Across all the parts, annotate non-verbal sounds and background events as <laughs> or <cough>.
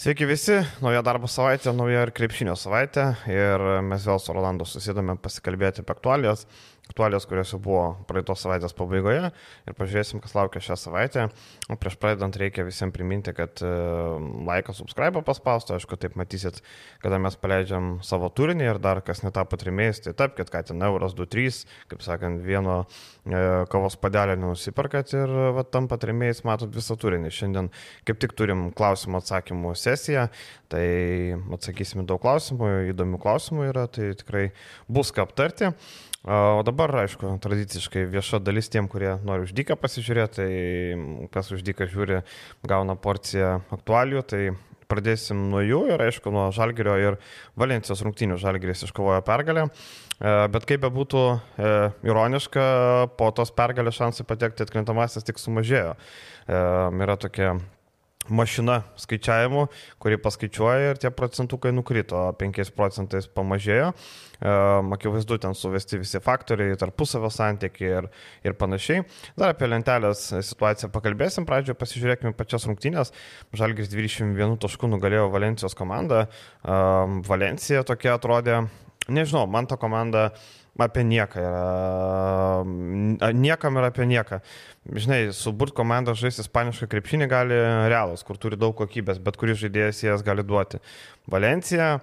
Sveiki visi, nauja darbo savaitė, nauja ir krepšinio savaitė ir mes vėl su Rolandu susėdame pasikalbėti apie aktualijas aktualijas, kurios jau buvo praeitos savaitės pabaigoje ir pažiūrėsim, kas laukia šią savaitę. O prieš pradedant reikia visiems priminti, kad e, laiką subscribe paspausti, aišku, taip matysit, kada mes paleidžiam savo turinį ir dar kas netapo trimėjais, tai taip, kad ten euras 2-3, kaip sakant, vieno e, kavos padelio nenusiperkat ir va, tampa trimėjais, matot visą turinį. Šiandien kaip tik turim klausimų atsakymų sesiją, tai atsakysim daug klausimų, įdomių klausimų yra, tai tikrai bus ką aptarti. O dabar, aišku, tradiciškai vieša dalis tiem, kurie nori uždyką pasižiūrėti, tai kas uždyką žiūri, gauna porciją aktualių, tai pradėsim nuo jų ir, aišku, nuo Žalgerio ir Valencijos rungtynių Žalgeris iškovojo pergalę. E, bet kaip bebūtų e, ironiška, po tos pergalės šansai patekti atkrintamasis tik sumažėjo. E, yra tokia mašina skaičiavimų, kuri paskaičiuoja ir tie procentukai nukrito, 5 procentais pamažėjo. Akivaizdu, ten suvesti visi faktoriai, tarpusavio santykiai ir, ir panašiai. Dar apie lentelės situaciją pakalbėsim. Pradžioje pasižiūrėkime pačias rungtynės. Žalgis 21 taškų nugalėjo Valencijos komandą. Valencija tokia atrodė, nežinau, man ta komanda apie nieką yra. Niekam yra apie nieką. Žinai, suburt komandą žaisti ispanišką krepšinį gali realas, kur turi daug kokybės, bet kuris žaidėjas jas gali duoti. Valencija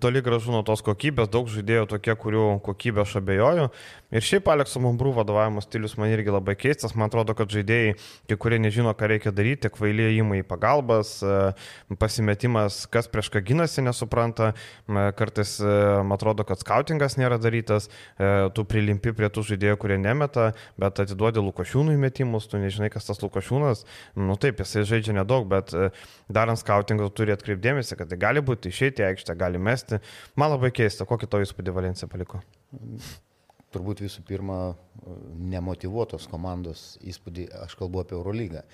toli gražu nuo tos kokybės, daug žaidėjų tokie, kurių kokybė aš abejoju. Ir šiaip Alekso Mambrų vadovavimo stilius man irgi labai keistas. Man atrodo, kad žaidėjai, kai kurie nežino, ką reikia daryti, kvailiai įmai į pagalbas, e, pasimetimas, kas prieš ką ginasi, nesupranta. Kartais e, man atrodo, kad skautingas nėra darytas, e, tu prilimpi prie tų žaidėjų, kurie nemeta, bet atiduodi Lukošiūnų įmetimus, tu nežinai, kas tas Lukošiūnas. Nu taip, jisai žaidžia nedaug, bet darant skautingą turi atkreipdėmėsi, kad tai gali būti išeiti į aikštę, gali mesti. Man labai keista, kokį to įspūdį Valencija paliko. Turbūt visų pirma, nemotivuotos komandos įspūdį, aš kalbu apie Eurolygą,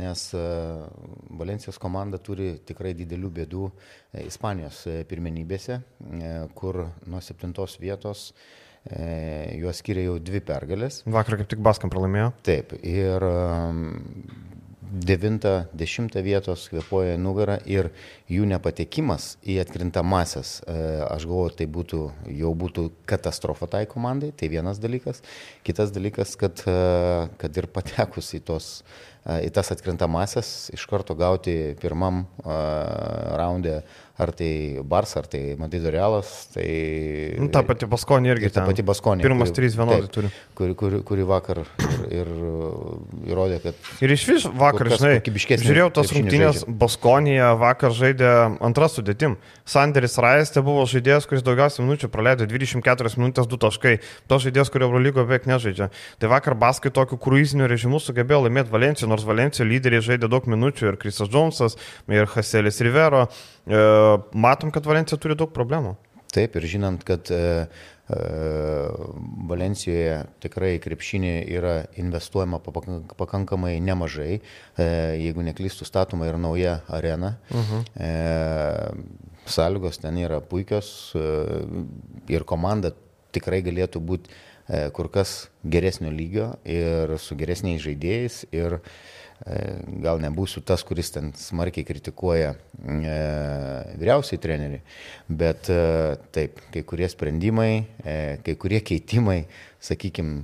nes e, Valencijos komanda turi tikrai didelių bėdų e, Ispanijos e, pirmenybėse, kur nuo septintos vietos juos skiria jau dvi pergalės. Vakar kaip tik Baskam pralaimėjo. Taip, ir 9-10 vietos kvepuoja nugarą ir jų nepatekimas į atkrintamasias, e, aš galvoju, tai būtų, jau būtų katastrofa tai komandai, tai vienas dalykas. Kitas dalykas, kad, e, kad ir patekus į tos į tas atkrintamasias iš karto gauti pirmam raunde ar tai Bars, ar tai Madrido Realas. Tai... Nu, ta pati Baskonė irgi. Ta pati Baskonė. Pirmas trys vienodai turi. Kuri, kuri, kuri vakar ir, ir įrodė, kad... Ir iš vis vakar, žinai, žiūrėjau tas rungtynės, Baskonėje vakar žaidė antrą sudėtim. Sanderis Raistė buvo žaidėjas, kuris daugiausiai minučių praleido, 24 minutės 2 taškai. To žaidėjas, kurio Eurolygo beveik nežaidžia. Tai vakar Baskai tokiu kruiziniu režimu sugebėjo laimėti Valenciją, nors Valencijo lyderiai žaidė daug minučių ir Krisas Džonsas, ir Haselis Rivero. E, matom, kad Valencija turi daug problemų. Taip, ir žinant, kad e, e, Valencijoje tikrai krepšinė yra investuojama pakankamai nemažai, jeigu neklystų statoma ir nauja arena. Uh mhm. -huh. Sąlygos ten yra puikios ir komanda tikrai galėtų būti kur kas geresnio lygio ir su geresniais žaidėjais. Ir, gal nebūsiu tas, kuris ten smarkiai kritikuoja vyriausiai treneriai, bet e, taip, kai kurie sprendimai, e, kai kurie keitimai sakykime,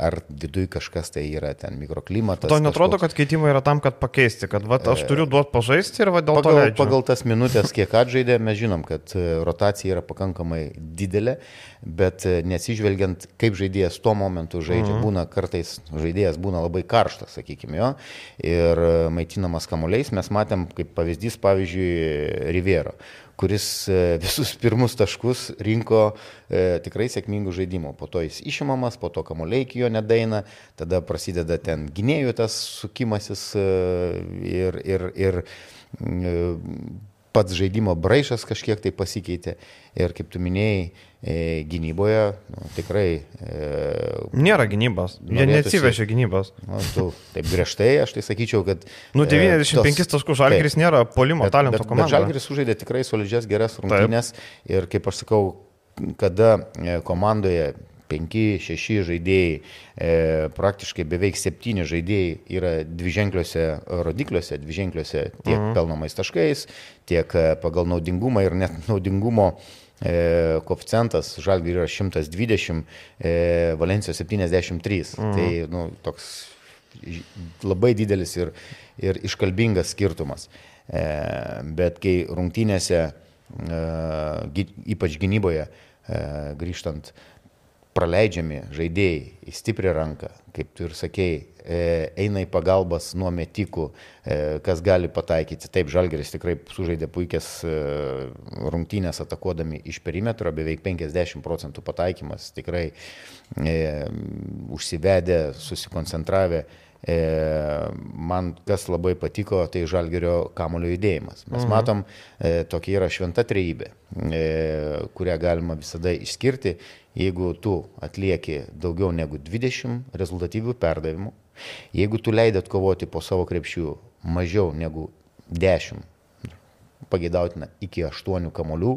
ar viduj kažkas tai yra ten mikroklimatas. To netrodo, kažkoks... kad keitimai yra tam, kad pakeisti, kad va, aš turiu duoti pažaisti ir va, dėl pagal, to. Leidžiu. Pagal tas minutės, kiek atžaidė, mes žinom, kad e, rotacija yra pakankamai didelė, bet e, nesižvelgiant, kaip žaidėjas tuo momentu žaidžia, mhm. būna kartais žaidėjas būna labai karštas, sakykime, jo, ir e, maitinamas kamuoliais, mes matėm kaip pavyzdys, pavyzdžiui, Rivero kuris e, visus pirmus taškus rinko e, tikrai sėkmingų žaidimų. Po to jis išimamas, po to kamuoliai iki jo nedaina, tada prasideda ten gynėjų tas sukimasis e, ir, ir, ir e, pats žaidimo braižas kažkiek tai pasikeitė. Ir kaip tu minėjai, e, gynyboje nu, tikrai. E, Nėra gynybos. Jie neatsivežė gynybos. Nu, tu, taip griežtai, aš tai sakyčiau, kad. Nu, 95 e, taškų žalgeris nėra polimo bet, talento komanda. Bet žalgeris sužaidė tikrai solidžias geras rungtynės. Ir kaip aš sakau, kada e, komandoje 5-6 žaidėjai, e, praktiškai beveik 7 žaidėjai yra dviženkliuose rodikliuose, dviženkliuose tiek mhm. pelnomais taškais, tiek e, pagal naudingumą ir net naudingumo e, koficijantas Žalgiui yra 120, e, Valencijos 73. Mhm. Tai nu, toks labai didelis ir, ir iškalbingas skirtumas. E, bet kai rungtynėse, e, ypač gynyboje, e, grįžtant, praleidžiami žaidėjai į stiprią ranką, kaip tu ir sakėjai, eina į pagalbas nuo metikų, kas gali pataikyti. Taip, Žalgeris tikrai sužaidė puikias rungtynės atakuodami iš perimetro, beveik 50 procentų pataikymas, tikrai e, užsivedė, susikoncentravę E, man kas labai patiko, tai žalgerio kamulio judėjimas. Mes mhm. matom, e, tokia yra šventa trejybė, e, kurią galima visada išskirti, jeigu tu atlieki daugiau negu 20 rezultatyvių perdavimų, jeigu tu leidėt kovoti po savo krepšių mažiau negu 10 pageidautina iki 8 kamolių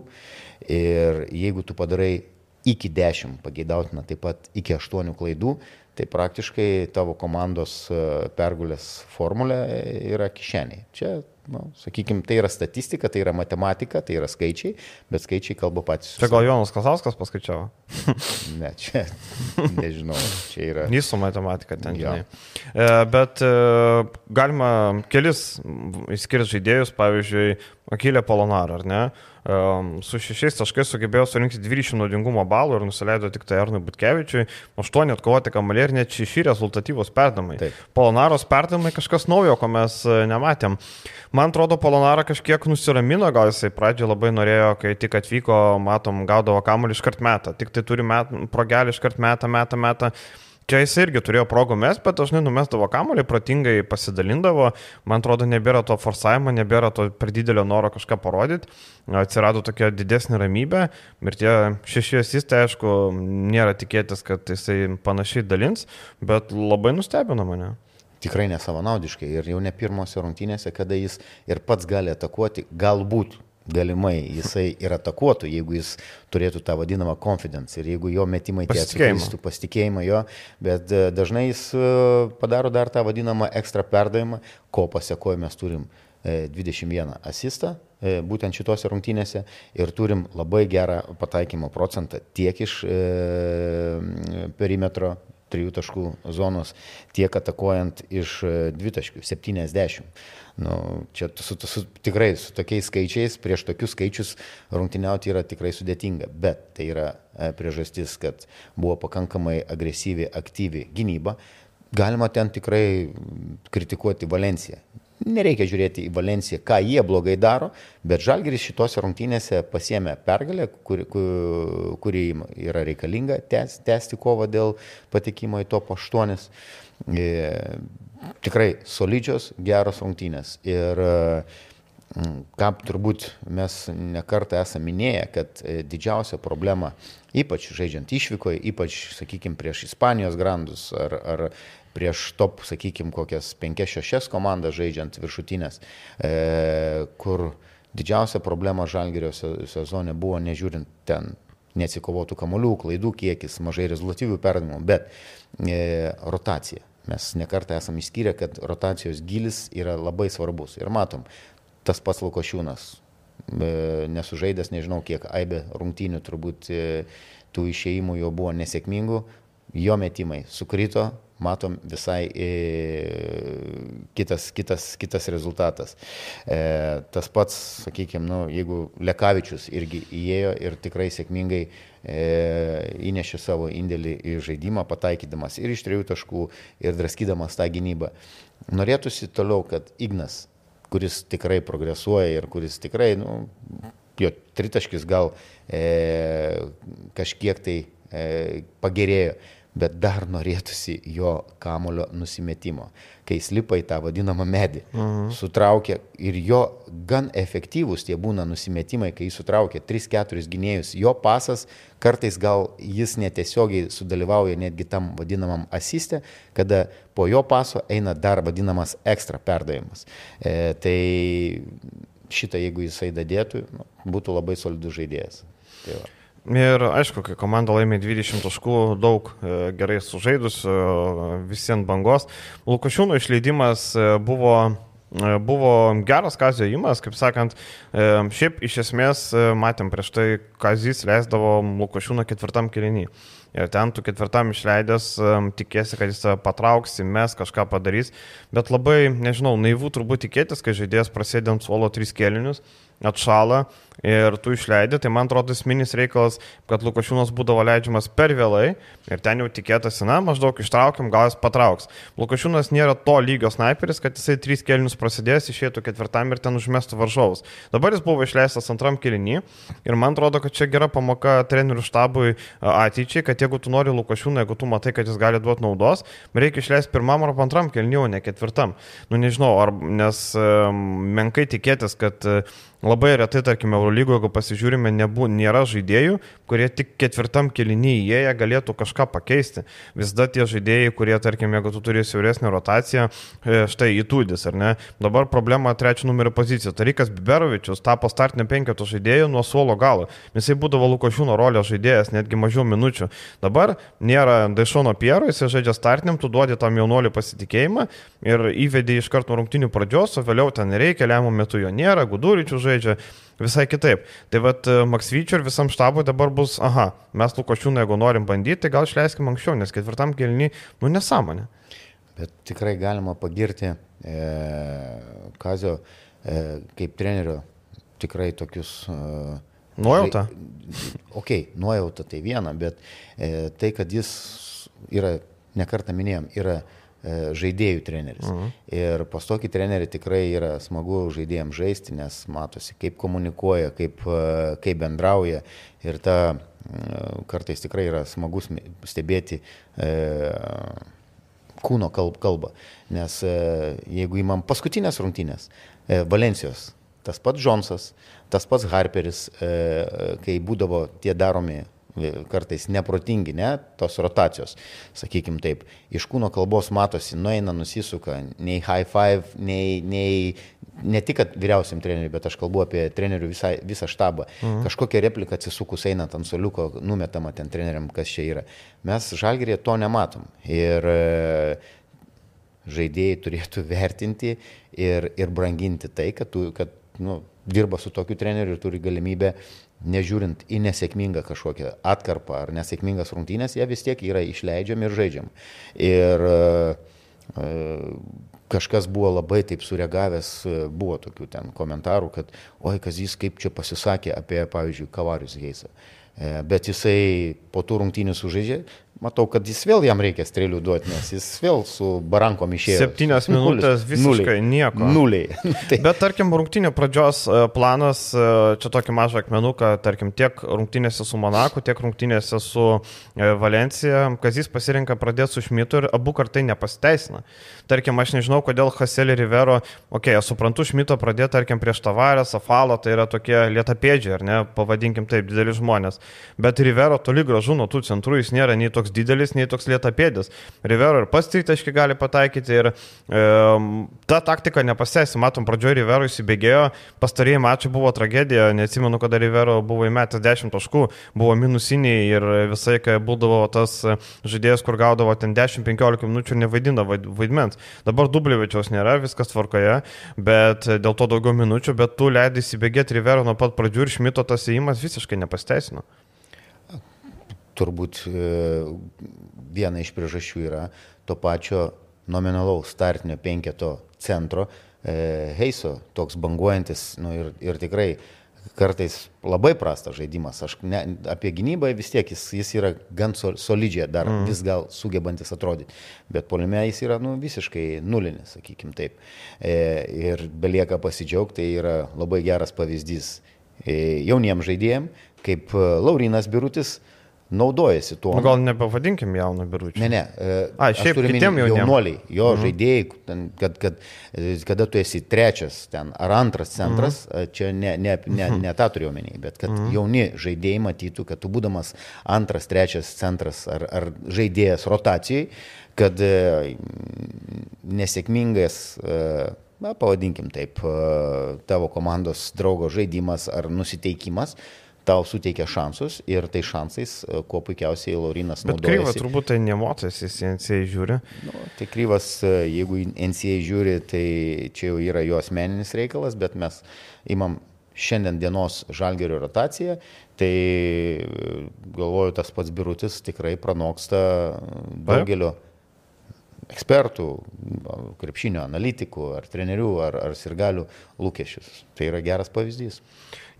ir jeigu tu padarai iki 10 pageidautina taip pat iki 8 klaidų, tai praktiškai tavo komandos e, pergulės formulė yra kišeniai. Čia, nu, sakykime, tai yra statistika, tai yra matematika, tai yra skaičiai, bet skaičiai kalba patys. Čia gal Jonas Kasauskas paskaičiavo? <laughs> ne, čia nežinau, čia yra. Nysų matematika ten. Ja. E, bet e, galima kelis išskirti žaidėjus, pavyzdžiui, Akilė Polonarą, ar ne? Su šešiais taškais sugebėjo surinkti 20 naudingumo balų ir nusileido tik tai Arnui Butkevičiui, 8 atkovoti kamalį ir net 6 rezultatyvos perdamai. Polonaros perdamai kažkas naujo, ko mes nematėm. Man atrodo, Polonara kažkiek nusiramino, gal jisai pradžioje labai norėjo, kai tik atvyko, matom, gaudavo kamuolį iškart metą, tik tai turi met, progelį iškart metą, metą, metą. Čia jis irgi turėjo progų mes, bet dažnai numestavo kamuolį, protingai pasidalindavo, man atrodo, nebėra to forsavimo, nebėra to per didelio noro kažką parodyti, atsirado tokia didesnė ramybė ir tie šeši asistai, aišku, nėra tikėtis, kad jisai panašiai dalins, bet labai nustebino mane. Tikrai nesavanaudiškai ir jau ne pirmose rungtynėse, kada jis ir pats gali atakuoti, galbūt galimai jisai ir atakuotų, jeigu jis turėtų tą vadinamą confidence ir jeigu jo metimai tie atsitiktų pasitikėjimą jo, bet e, dažnai jis e, padaro dar tą vadinamą ekstra perdavimą, ko pasiekoje mes turim 21 e, asistą būtent šitose rungtynėse ir turim labai gerą pataikymo procentą tiek iš perimetro trijų taškų zonos, tiek atakuojant iš dvitaškių 70. Nu, čia su, su, tikrai su tokiais skaičiais, prieš tokius skaičius rungtyniauti yra tikrai sudėtinga, bet tai yra e, priežastis, kad buvo pakankamai agresyvi, aktyvi gynyba. Galima ten tikrai kritikuoti Valenciją. Nereikia žiūrėti į Valenciją, ką jie blogai daro, bet Žalgiris šitose rungtynėse pasiemė pergalę, kuri, kuri yra reikalinga tęsti kovą dėl patekimo į top 8. E, tikrai solidžios, geros rungtynės. Ir ką turbūt mes nekartą esame minėję, kad e, didžiausia problema, ypač žaidžiant išvykoje, ypač, sakykime, prieš Ispanijos grandus ar, ar prieš top, sakykime, kokias 5-6 komandas žaidžiant viršutinės, e, kur didžiausia problema Žalgerio sezone buvo nežiūrint ten neatsikovotų kamolių, klaidų kiekis, mažai rezultatyvių perdavimų, bet e, rotacija Mes nekartą esame išskyrę, kad rotacijos gilis yra labai svarbus. Ir matom, tas pats Lukošiūnas, nesužaidęs nežinau kiek, aibė rungtynių turbūt e, tų išėjimų jo buvo nesėkmingų, jo metimai sukrito, matom visai e, kitas, kitas, kitas rezultatas. E, tas pats, sakykime, nu, jeigu Lekavičius irgi įėjo ir tikrai sėkmingai e, įnešė savo indėlį į žaidimą, pataikydamas ir iš trijų taškų, ir draskydamas tą gynybą. Norėtųsi toliau, kad Ignas, kuris tikrai progresuoja ir kuris tikrai, nu, jo tritaškis gal e, kažkiek tai e, pagerėjo, bet dar norėtųsi jo kamulio nusimetimo, kai jis lipa į tą vadinamą medį, mhm. sutraukia ir jo gan efektyvūs tie būna nusimetimai, kai jis sutraukia 3-4 gynėjus, jo pasas kartais gal jis netiesiogiai sudalyvauja netgi tam vadinamam asiste, kada po jo paso eina dar vadinamas ekstra perdavimas. E, tai šitą, jeigu jisai dadėtų, nu, būtų labai solidus žaidėjas. Tai va. Ir aišku, kai komanda laimė 20 taškų, daug e, gerai sužaidusių, visi ant bangos. Lukošiūno išleidimas buvo buvo geras Kazio įmas, kaip sakant, šiaip iš esmės matėm prieš tai, Kazis leisdavo Lukošiūną ketvirtam kilinį. Ir ten tu ketvirtam išleidęs tikėsi, kad jis patrauks, mes kažką padarys. Bet labai, nežinau, naivu turbūt tikėtis, kai žaidėjas prasėdė ant suolo tris kelinius, atšala ir tu išleidai, tai man atrodo esminis reikalas, kad Lukošiūnas būdavo leidžiamas per vėlai ir ten jau tikėtasi, na, maždaug ištraukiam, gal jis patrauks. Lukošiūnas nėra to lygio sniperis, kad jisai trys kelnius prasidės, išėtų ketvirtam ir ten užmestų varžovus. Dabar jis buvo išleistas antram kelinį ir man atrodo, kad čia gera pamoka trenerių štabui ateičiai, kad jeigu tu nori Lukošiūną, jeigu tu matai, kad jis gali duoti naudos, reikia išleisti pirmam ar antram kelinį, o ne ketvirtam. Nu nežinau, ar, nes menkai tikėtis, kad uh, Labai retai, tarkime, Eurolygoje, jeigu pasižiūrime, nebū, nėra žaidėjų, kurie tik ketvirtam kelinyje įėję galėtų kažką pakeisti. Visada tie žaidėjai, kurie, tarkime, jeigu tu turi siauresnę rotaciją, e, štai įtūdis, ar ne? Dabar problema trečio numerio pozicija. Tarikas Biberovičius tapo startinio penketo žaidėjų nuo suolo galo. Jisai būdavo Lukošiūno rolės žaidėjas, netgi mažiau minučių. Dabar nėra Daišono Piero, jisai žaidžia startiniam, tu duodi tam jaunuoliu pasitikėjimą ir įvedi iš karto rungtinių pradžios, o vėliau ten reikia, lemiamų metų jo nėra, Guduričių žaidžia žaidžia visai kitaip. Tai vad e, Maksvyčio ir visam štabui dabar bus, aha, mes Lukošiūną, jeigu norim bandyti, tai gal išleiskime anksčiau, nes ketvirtam kelniui, nu nesąmonė. Bet tikrai galima pagirti e, Kazio e, kaip trenerio tikrai tokius. E, nuojauta? Ok, nuojauta tai viena, bet e, tai, kad jis yra, nekartą minėjom, yra E, žaidėjų treneris. Mhm. Ir pas tokį trenerį tikrai yra smagu žaidėjams žaisti, nes matosi, kaip komunikuoja, kaip, e, kaip bendrauja. Ir ta e, kartais tikrai yra smagus stebėti e, kūno kalbą. Nes e, jeigu įmam paskutinės rungtynės, e, Valencijos, tas pats Džonsas, tas pats Harperis, e, kai būdavo tie daromi kartais neprotingi, ne, tos rotacijos, sakykim taip. Iš kūno kalbos matosi, nueina, nusisuka, nei high five, nei, nei ne tik vyriausiam treneriui, bet aš kalbu apie trenerių visą, visą štabą. Mhm. Kažkokia replika atsisukus einant ant soliuko, numetama ten treneriam, kas čia yra. Mes žalgerėje to nematom. Ir e, žaidėjai turėtų vertinti ir, ir branginti tai, kad, tu, kad nu, dirba su tokiu treneriu ir turi galimybę nežiūrint į nesėkmingą kažkokią atkarpą ar nesėkmingas rungtynės, jie vis tiek yra išleidžiami ir žaidžiami. Ir e, kažkas buvo labai taip sureagavęs, buvo tokių ten komentarų, kad oi, kas jis kaip čia pasisakė apie, pavyzdžiui, Kavarius Heisą. E, bet jisai po tų rungtynių sužaidžia, matau, kad jis vėl jam reikia strėlių duoti, nes jis vėl su barankom išėjo. Septynios minutės visiškai nuliai. nieko. Nuliai. <laughs> <laughs> tai. Bet tarkim, rungtynio pradžios e, planas, e, čia tokį mažą akmenuką, tarkim, tiek rungtynėse su Monaku, tiek rungtynėse su e, Valencija, Kazis pasirinka pradėti su Šmitu ir abu kartai nepasiteisina. Tarkim, aš nežinau, kodėl Haselį Rivero, okei, okay, aš suprantu, Šmito pradėti, tarkim, prieš Tavarę, Safalą, tai yra tokie lietapėdžiai, ar ne, pavadinkim taip, dideli žmonės. Bet Rivero toli gražu nuo tų centrų, jis nėra nei toks didelis, nei toks lietapėdis. Rivero ir pats tritaškį gali pataikyti ir e, ta taktika nepasėsi. Matom, pradžioje Rivero įsibėgėjo, pastarėjai mačiai buvo tragedija, neatsimenu, kada Rivero buvo įmetęs 10 taškų, buvo minusiniai ir visai, kai būdavo tas žaidėjas, kur gaudavo ten 10-15 minučių ir nevaidindavo vaidmens. Dabar Dublievičiaus nėra, viskas tvarkoje, bet dėl to daugiau minučių, bet tu leidai įsibėgėti Rivero nuo pat pradžių ir Šmito tas įimas visiškai nepasteisino turbūt e, viena iš priežasčių yra to pačio nominalaus startinio penketo centro e, Heiso, toks banguojantis nu, ir, ir tikrai kartais labai prastas žaidimas. Aš ne, apie gynybą vis tiek jis, jis yra gan sol, solidžiai, dar mm. vis gal sugebantis atrodyti, bet polime jis yra nu, visiškai nulinis, sakykim taip. E, ir belieka pasidžiaugti, tai yra labai geras pavyzdys e, jauniems žaidėjim, kaip Laurinas Birutis, e, naudojasi tuo. Nu, gal nepavadinkim jauno biručio. Ne, ne. E, A, šiaip kitiem jaunuoliai, jo mhm. žaidėjai, kad, kad, e, kada tu esi trečias ten ar antras centras, mhm. čia ne, ne, ne, mhm. ne tą turiu omeny, bet kad mhm. jauni žaidėjai matytų, kad tu būdamas antras, trečias centras ar, ar žaidėjas rotacijai, kad nesėkmingas na, pavadinkim taip, tavo komandos draugo žaidimas ar nusiteikimas tau suteikia šansus ir tai šansais, e, kuo puikiausiai Laurinas Bet naudojasi. kryva turbūt tai nemotas, jis NCA žiūri. Nu, tai kryvas, e, jeigu NCA žiūri, tai čia jau yra jo asmeninis reikalas, bet mes imam šiandien dienos žalgerio rotaciją, tai e, galvoju, tas pats birutis tikrai pranoksta daugelio ekspertų, krepšinio analitikų, ar trenerių, ar, ar sirgalių lūkesčius. Tai yra geras pavyzdys.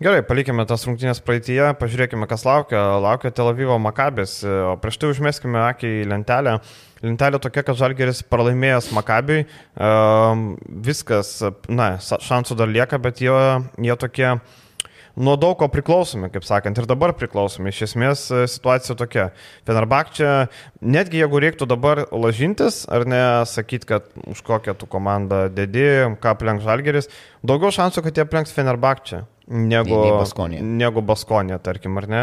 Gerai, palikime tas rungtynės praeitie, pažiūrėkime, kas laukia. Laukia Tel Avivo Makabės, o prieš tai užmėskime akį į lentelę. Lentelė tokia, kad Žalgeris pralaimėjęs Makabiui, viskas, na, šansų dar lieka, bet jie, jie tokie nuo daug ko priklausomi, kaip sakant, ir dabar priklausomi. Iš esmės e, situacija tokia. Fenerbakčia, netgi jeigu reiktų dabar lažintis, ar ne sakyti, kad už kokią tu komandą dedi, ką aplenks Žalgeris, daugiau šansų, kad jie aplenks Fenerbakčia negu, Baskonė. negu Baskonė, tarkim, ar ne.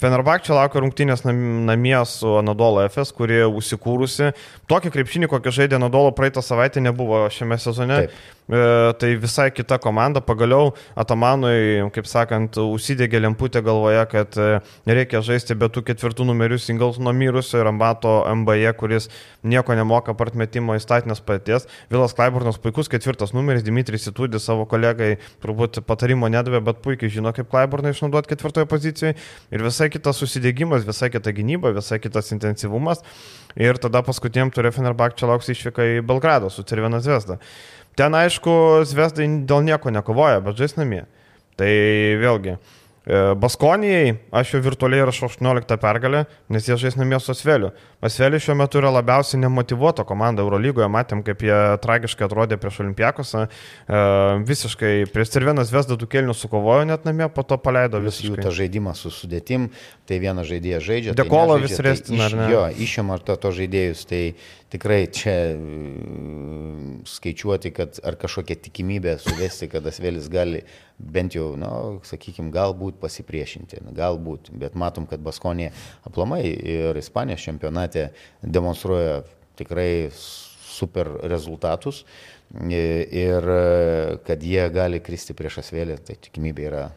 Fenerbakčia laukia rungtynės namie su Anadolo FS, kurie užsikūrusi. Tokį krepšinį, kokį žaidė Anadolo praeitą savaitę, nebuvo šiame sezone. Taip. E, tai visai kita komanda. Pagaliau Atamanui, kaip sakant, užsidegė lemputė galvoje, kad e, reikia žaisti be tų ketvirtų numerių singles nuo mirusio ir ambato MBE, kuris nieko nemoka partmetimo įstatinės paties. Vilas Klaiburnas puikus ketvirtas numeris, Dimitris Itudis savo kolegai turbūt patarimo nedavė, bet puikiai žino, kaip Klaiburną išnaudoti ketvirtoje pozicijoje. Ir visai kitas susidėgymas, visai kita gynyba, visai kitas intensyvumas. Ir tada paskutiniam turė Fenerbakčia lauks išvyka į Belgradą su Cervena Zvezda. Ten aišku, Zvezdai dėl nieko nekovoja, bet žais namie. Tai vėlgi, E, Baskonijai aš jau virtualiai rašau 18 pergalę, nes jie žais namie su Asveliu. Asvelis šiuo metu yra labiausiai nemotivuota komanda Eurolygoje, matėm, kaip jie tragiškai atrodė prieš Olimpiakosą, e, visiškai prieš Cervenas Vesda du kelnius sukovojo net namie, po to paleido Vis visiškai. jų tą žaidimą su sudėtim, tai vieną žaidėją žaidžia. Dekolo tai vis restina, tai ar ne? Jo, išėm ar to, to žaidėjus, tai tikrai čia mm, skaičiuoti, kad ar kažkokia tikimybė suvesti, kad Asvelis gali bent jau, na, sakykime, galbūt pasipriešinti, galbūt, bet matom, kad Baskonė aplamai ir Ispanijos čempionate demonstruoja tikrai super rezultatus ir kad jie gali kristi prieš Asvelį, tai tikimybė yra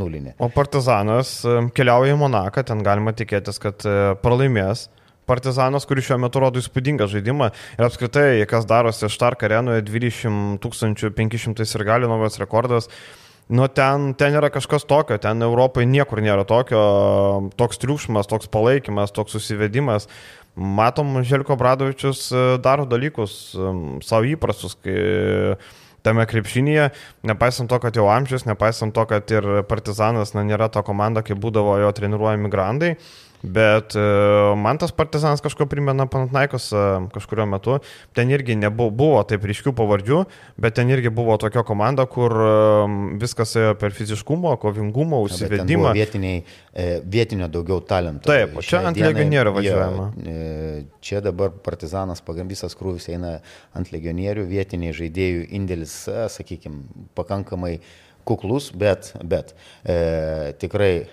nulinė. O Partizanas keliauja į Monaką, ten galima tikėtis, kad e, pralaimės. Partizanas, kuris šiuo metu rodo įspūdingą žaidimą ir apskritai, kas darosi Štark arenoje 20 500 ir gali naujas rekordas. Nu, ten, ten yra kažkas tokio, ten Europoje niekur nėra tokio, toks triukšmas, toks palaikymas, toks susivedimas. Matom, Želko Bradovičius e, daro dalykus savo įprastus, kai tame krepšinėje, nepaisant to, kad jau amžius, nepaisant to, kad ir Partizanas na, nėra ta komanda, kaip būdavo jo treniruojami grandai. Bet e, man tas partizanas kažko primena Panatnaikos e, kažkurio metu. Ten irgi nebuvo buvo taip ryškių pavardžių, bet ten irgi buvo tokia komanda, kur e, viskas ėjo per fiziškumo, kovingumo, užsivedimą. Vietiniai, vietinio daugiau talento. Taip, o čia ant legionierių važiuojama. Čia dabar partizanas pagambysas krūvis eina ant legionierių, vietiniai žaidėjų indėlis, sakykime, pakankamai kuklus, bet, bet e, tikrai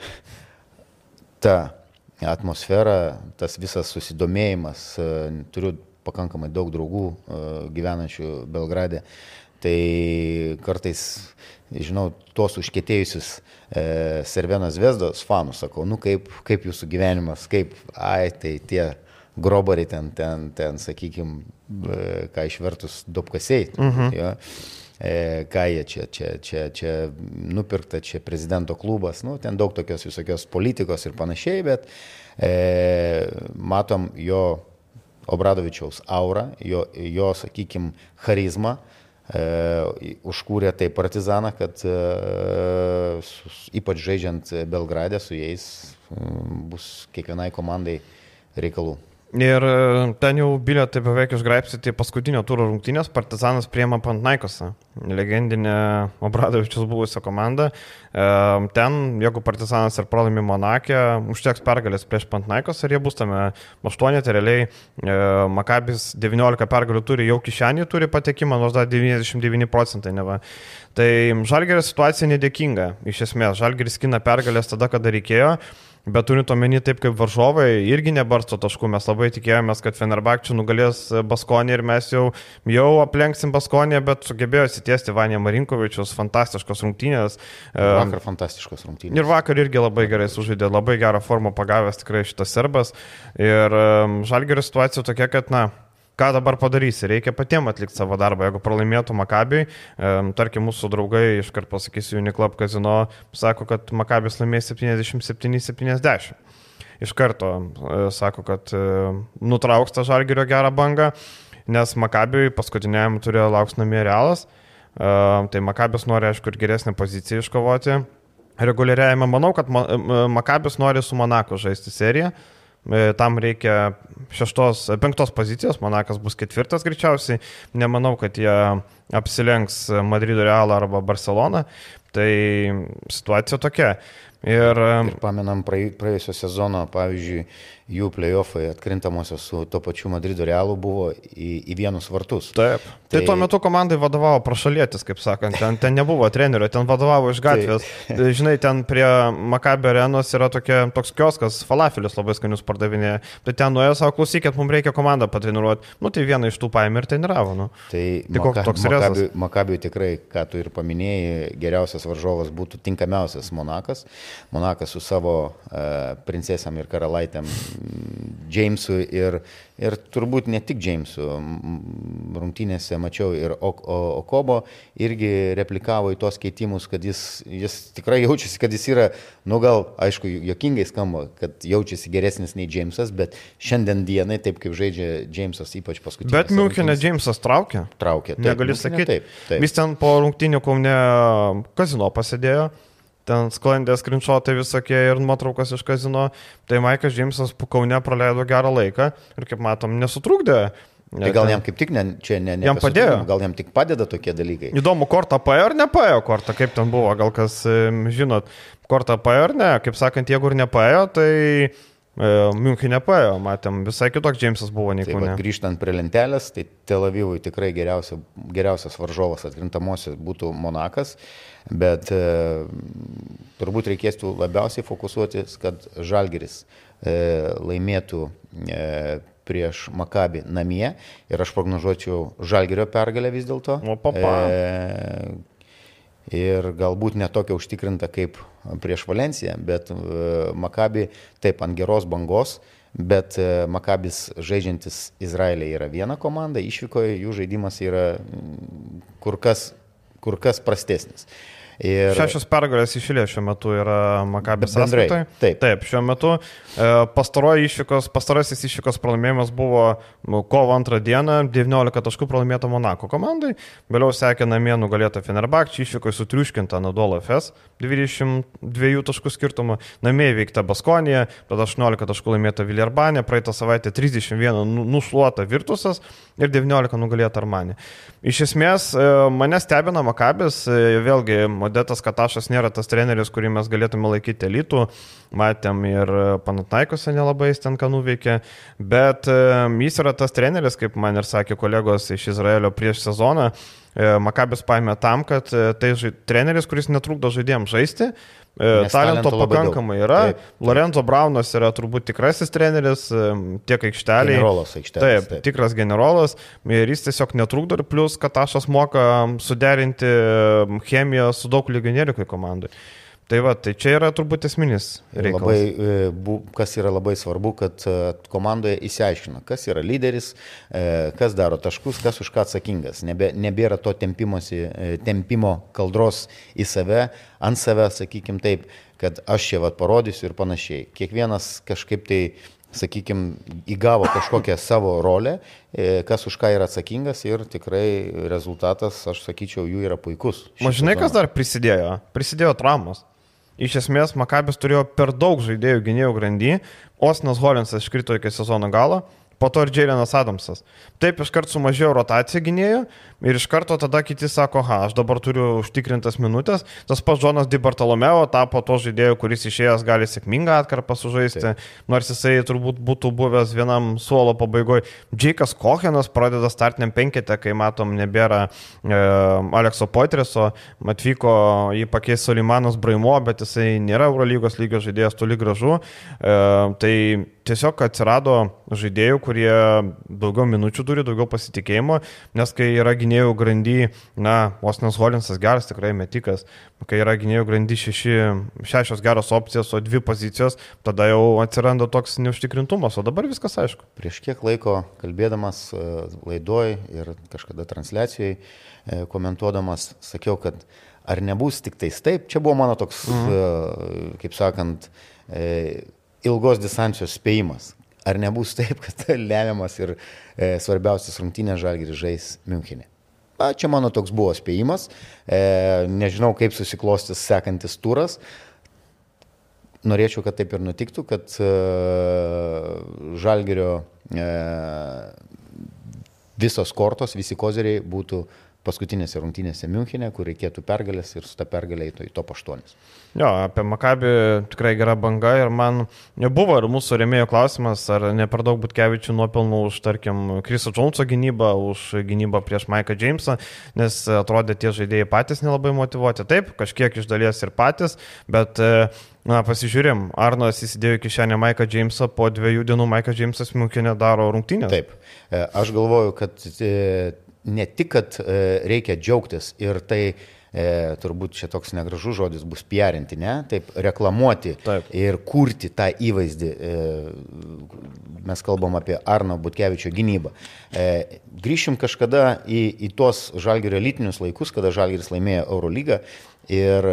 ta atmosfera, tas visas susidomėjimas, e, turiu pakankamai daug draugų e, gyvenančių Belgrade, tai kartais, žinau, tuos užkėtėjusius e, Servenas Vesdos fanus sakau, nu kaip, kaip jūsų gyvenimas, kaip, ai, tai tie grobariai ten, ten, ten sakykime, ką išvertus dopkasiai. Mhm. -huh. E, ką jie čia, čia, čia, čia nupirkta, čia prezidento klubas, nu, ten daug tokios visokios politikos ir panašiai, bet e, matom jo Obradovičiaus aurą, jo, jo sakykime, charizmą, e, užkūrė tai partizaną, kad e, su, ypač žaidžiant Belgradę su jais bus kiekvienai komandai reikalų. Ir e, ten jau bilietai beveik išgraipsyti paskutinio turo rungtynės, Partizanas priema Pantnaikosą, legendinė Obradovičius buvusią komandą. E, ten, jeigu Partizanas ir pralaimi Monakė, užteks pergalės prieš Pantnaikosą ir jie bus tame 8, tai realiai e, Makabis 19 pergalių turi, jau kišenį turi patekimą, nors dar 99 procentai neva. Tai Žalgerio situacija nedėkinga, iš esmės. Žalgeris skina pergalės tada, kada reikėjo. Bet turint omeny taip, kaip varžovai irgi nebarsto taškų, mes labai tikėjomės, kad Fenerbakčių nugalės Baskonį ir mes jau, jau aplenksim Baskonį, bet sugebėjo įsitiesti Vanė Marinkovičius, fantastiškos rungtynės. Vakar fantastiškos rungtynės. Ir vakar irgi labai gerai sužaidė, labai gerą formą pagavęs tikrai šitas serbas. Ir žalgerio situacija tokia, kad, na, ką dabar padarysi, reikia patiems atlikti savo darbą. Jeigu pralaimėtų Makabiui, e, tarkim, mūsų draugai, iškart pasakysiu, Uniklub kazino, sako, kad Makabis laimės 77-70. Iš karto e, sako, kad e, nutrauks tą žalgerio gerą bangą, nes Makabiui paskutiniajam turėjo lauks namie realas. E, tai Makabis nori, aišku, ir geresnę poziciją iškovoti. Reguliariajame manau, kad Ma- Makabis nori su Monako žaisti seriją. E, Tam reikia šeštos, penktos pozicijos, Monakas bus ketvirtas greičiausiai. Nemanau, kad jie apsilenks Madrido Realą arba Barceloną. Tai situacija tokia. Ir Ir pamenam praėj- praėjusio sezono, pavyzdžiui, jų playoffai atkrintamosios su to pačiu Madrido Realu buvo į, į vienus vartus. Taip. Tai, tai tuo metu komandai vadovavo prašalėtis, kaip sakant, ten, ten nebuvo trenerio, ten vadovavo iš gatvės. Tai. Žinai, ten prie Makabio arenos yra tokia, toks kioskas, falafelis labai skanius pardavinėje. Tai ten nuėjo savo klausykit, mums reikia komandą patreniruoti. Nu tai vieną iš tų paėmė ir treniravo. Nu. Tai, Tai koks toks? Makabiui, Makabiui tikrai, ką tu ir paminėjai, geriausias varžovas būtų tinkamiausias Monakas. Monakas su savo uh, princesėm ir karalaitėm mm, Jamesu ir, ir turbūt ne tik Jamesu. Rungtynėse mačiau ir Okobo irgi replikavo į tos keitimus, kad jis, jis tikrai jaučiasi, kad jis yra, nu gal, aišku, jokingai skamba, kad jaučiasi geresnis nei Jamesas, bet šiandien dienai, taip kaip žaidžia Jamesas, ypač paskutinį. Bet Miunkinė Džeimsas traukia. Traukia. Taip, Negali sakyti. Taip, taip. Jis ten po rungtinių kaune kazino pasėdėjo. Ten sklandė skrinšotai visokie ir nuotraukos iš kazino. Tai Maikas Džeimsas po kaune praleido gerą laiką ir, kaip matom, nesutrukdė. Tai gal jam kaip tik ne, čia ne, ne Jam padėjo. Gal jam tik padeda tokie dalykai. Įdomu, kortą paėjo ar nepaėjo kortą, kaip ten buvo, gal kas žinot, kortą paėjo ar ne, kaip sakant, jeigu ir nepaėjo, tai e, Münchenė paėjo, matėm, visai kitoks Džeimsas buvo nei va, grįžtant prie lentelės, tai Tel Avivui tikrai geriausia, geriausias varžovas atkrintamosios būtų Monakas, bet e, turbūt reikėtų labiausiai fokusuotis, kad Žalgeris e, laimėtų e, prieš Makabį namie ir aš prognozuočiau Žalgerio pergalę vis dėlto. O, papa. E, ir galbūt netokia užtikrinta kaip prieš Valenciją, bet e, Makabi taip ant geros bangos, bet e, Makabis žaidžiantis Izraelė yra viena komanda, išvykoje jų žaidimas yra kur kas, kur kas prastesnis. Ir Šešios pergalės išėlė šiuo metu yra Makabės sąskaitoje. taip. Taip, šiuo metu e, išvykos, pastarasis išvykos pralaimėjimas buvo nu, kovo antrą dieną, 19 taškų pralaimėta Monako komandai, vėliau sekė namie nugalėta Fenerbakčia, išvykoje sutriuškinta Nadolo FS, 22 taškų skirtumą, namie įveikta Baskonija, tada 18 taškų laimėta Viljarbanė, praeitą savaitę 31 nu- nušluota Virtusas ir 19 nugalėta Armanė. Iš esmės, e, mane stebina Makabis, e, vėlgi, Modetas Katašas nėra tas treneris, kurį mes galėtume laikyti elitų, matėm ir Panatnaikose nelabai jis ten ką nuveikė, bet e, jis yra tas treneris, kaip man ir sakė kolegos iš Izraelio prieš sezoną, e, Makabis paėmė tam, kad e, tai žai- treneris, kuris netrukdo žaidėjams žaisti, e, Nes talento talento labai daug. pakankamai yra, Taip, taip. Lorenzo Braunas yra turbūt tikrasis treneris tiek aikšteliai. generolas aikštelės. Taip, taip, tikras generolas ir jis tiesiog netrukdo ir plus, kad Ašas moka suderinti chemiją su daug legionierių kai komandai. Tai va, tai čia yra turbūt esminis reikalas. Labai, e, kas yra labai svarbu, kad e, komandoje įsiaiškina, kas yra lyderis, e, kas daro taškus, kas už ką atsakingas. Nebe, nebėra to tempimosi, tempimo kaldros į save, ant save, sakykim taip, kad aš čia vat parodysiu ir panašiai. Kiekvienas kažkaip tai sakykime, įgavo kažkokią savo rolę, kas už ką yra atsakingas ir tikrai rezultatas, aš sakyčiau, jų yra puikus. Mažinai, kas dar prisidėjo? Prisidėjo traumos. Iš esmės, Makabis turėjo per daug žaidėjų gynėjų grandy, Osnas Holinsas iškrito iki sezono galo, po to ir Džiailinas Adamsas. Taip iškart sumažėjo rotacija gynėjų, ir iš karto tada kiti sako, ha, aš dabar turiu užtikrintas minutės. Tas pats Džonas Di Bartolomeo tapo to žaidėjo, kuris išėjęs gali sėkmingą atkarpą sužaisti, Taip. nors jisai turbūt būtų buvęs vienam suolo pabaigoje. Džeikas Kohenas pradeda startiniam penketę, kai matom nebėra e, Alekso Poitreso, atvyko jį pakeis Solimanas Braimo, bet jisai nėra Eurolygos lygio žaidėjas toli gražu. E, tai tiesiog atsirado žaidėjų, kurie daugiau minučių turi, daugiau pasitikėjimo, nes kai yra gynėjų grandy, na, Osnas Holinsas geras, tikrai metikas, kai yra gynėjų grandy šeši, šešios geros opcijos, o dvi pozicijos, tada jau atsiranda toks neužtikrintumas, o dabar viskas aišku. Prieš kiek laiko kalbėdamas e, laidoj ir kažkada transliacijai e, komentuodamas, sakiau, kad ar nebus tik tais taip, čia buvo mano toks, mhm. kaip sakant, ilgos distancijos spėjimas. Ar nebus taip, kad <laughs> lemiamas ir e, svarbiausias rungtynės žalgiris žais Münchenė? Na, čia mano toks buvo spėjimas. E, nežinau, kaip susiklostys sekantis turas. Norėčiau, kad taip ir nutiktų, kad e, žalgerio e, visos kortos, visi kozeriai būtų paskutinėse rungtynėse Münchenė, kur reikėtų pergalės ir su ta pergalė į top 8. Jo, apie Makabį tikrai gera banga ir man buvo ir mūsų remėjo klausimas, ar ne per daug Butkevičių nuopelnų už, tarkim, Kriso Džonso gynybą, už gynybą prieš Maiką Jamesą, nes atrodė tie žaidėjai patys nelabai motivuoti. Taip, kažkiek iš dalies ir patys, bet Na, pasižiūrėm, Arnas įsidėjo į kišenę Maiką Jamesą, po dviejų dienų Maikas Jamesas Miunkinė daro rungtynę. Taip, e, aš galvoju, kad e, ne tik, kad e, reikia džiaugtis ir tai e, turbūt čia toks negražus žodis bus piarinti, ne? Taip, reklamuoti Taip. ir kurti tą įvaizdį. E, mes kalbam apie Arno Butkevičio gynybą. E, grįšim kažkada į, į tuos žalgerio elitinius laikus, kada žalgeris laimėjo Eurolygą ir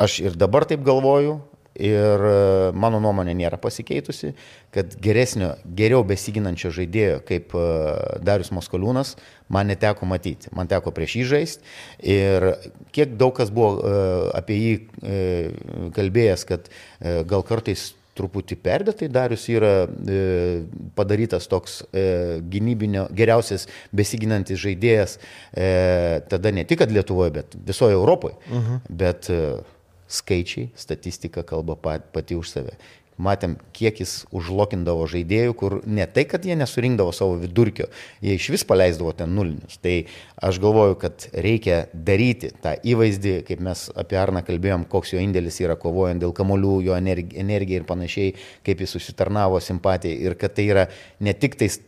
aš ir dabar taip galvoju, ir e, mano nuomonė nėra pasikeitusi, kad geresnio, geriau besiginančio žaidėjo kaip e, Darius Moskoliūnas man neteko matyti. Man teko prieš jį žaisti ir kiek daug kas buvo e, apie jį kalbėjęs, kad gal kartais truputį perdėtai Darius yra e, padarytas toks e, gynybinio, geriausias besiginantis žaidėjas, e, tada ne tik Lietuvoje, bet visoje Europoje. Uh mhm. -huh. Bet e, skaičiai, statistika kalba pati už save. Matėm, kiek jis užlokindavo žaidėjų, kur ne tai, kad jie nesurinkdavo savo vidurkio, jie iš vis paleisdavo ten nulinius. Tai aš galvoju, kad reikia daryti tą įvaizdį, kaip mes apie Arną kalbėjom, koks jo indėlis yra kovojant dėl kamolių, jo energija ir panašiai, kaip jis susitarnavo simpatiją ir kad tai yra ne tik tais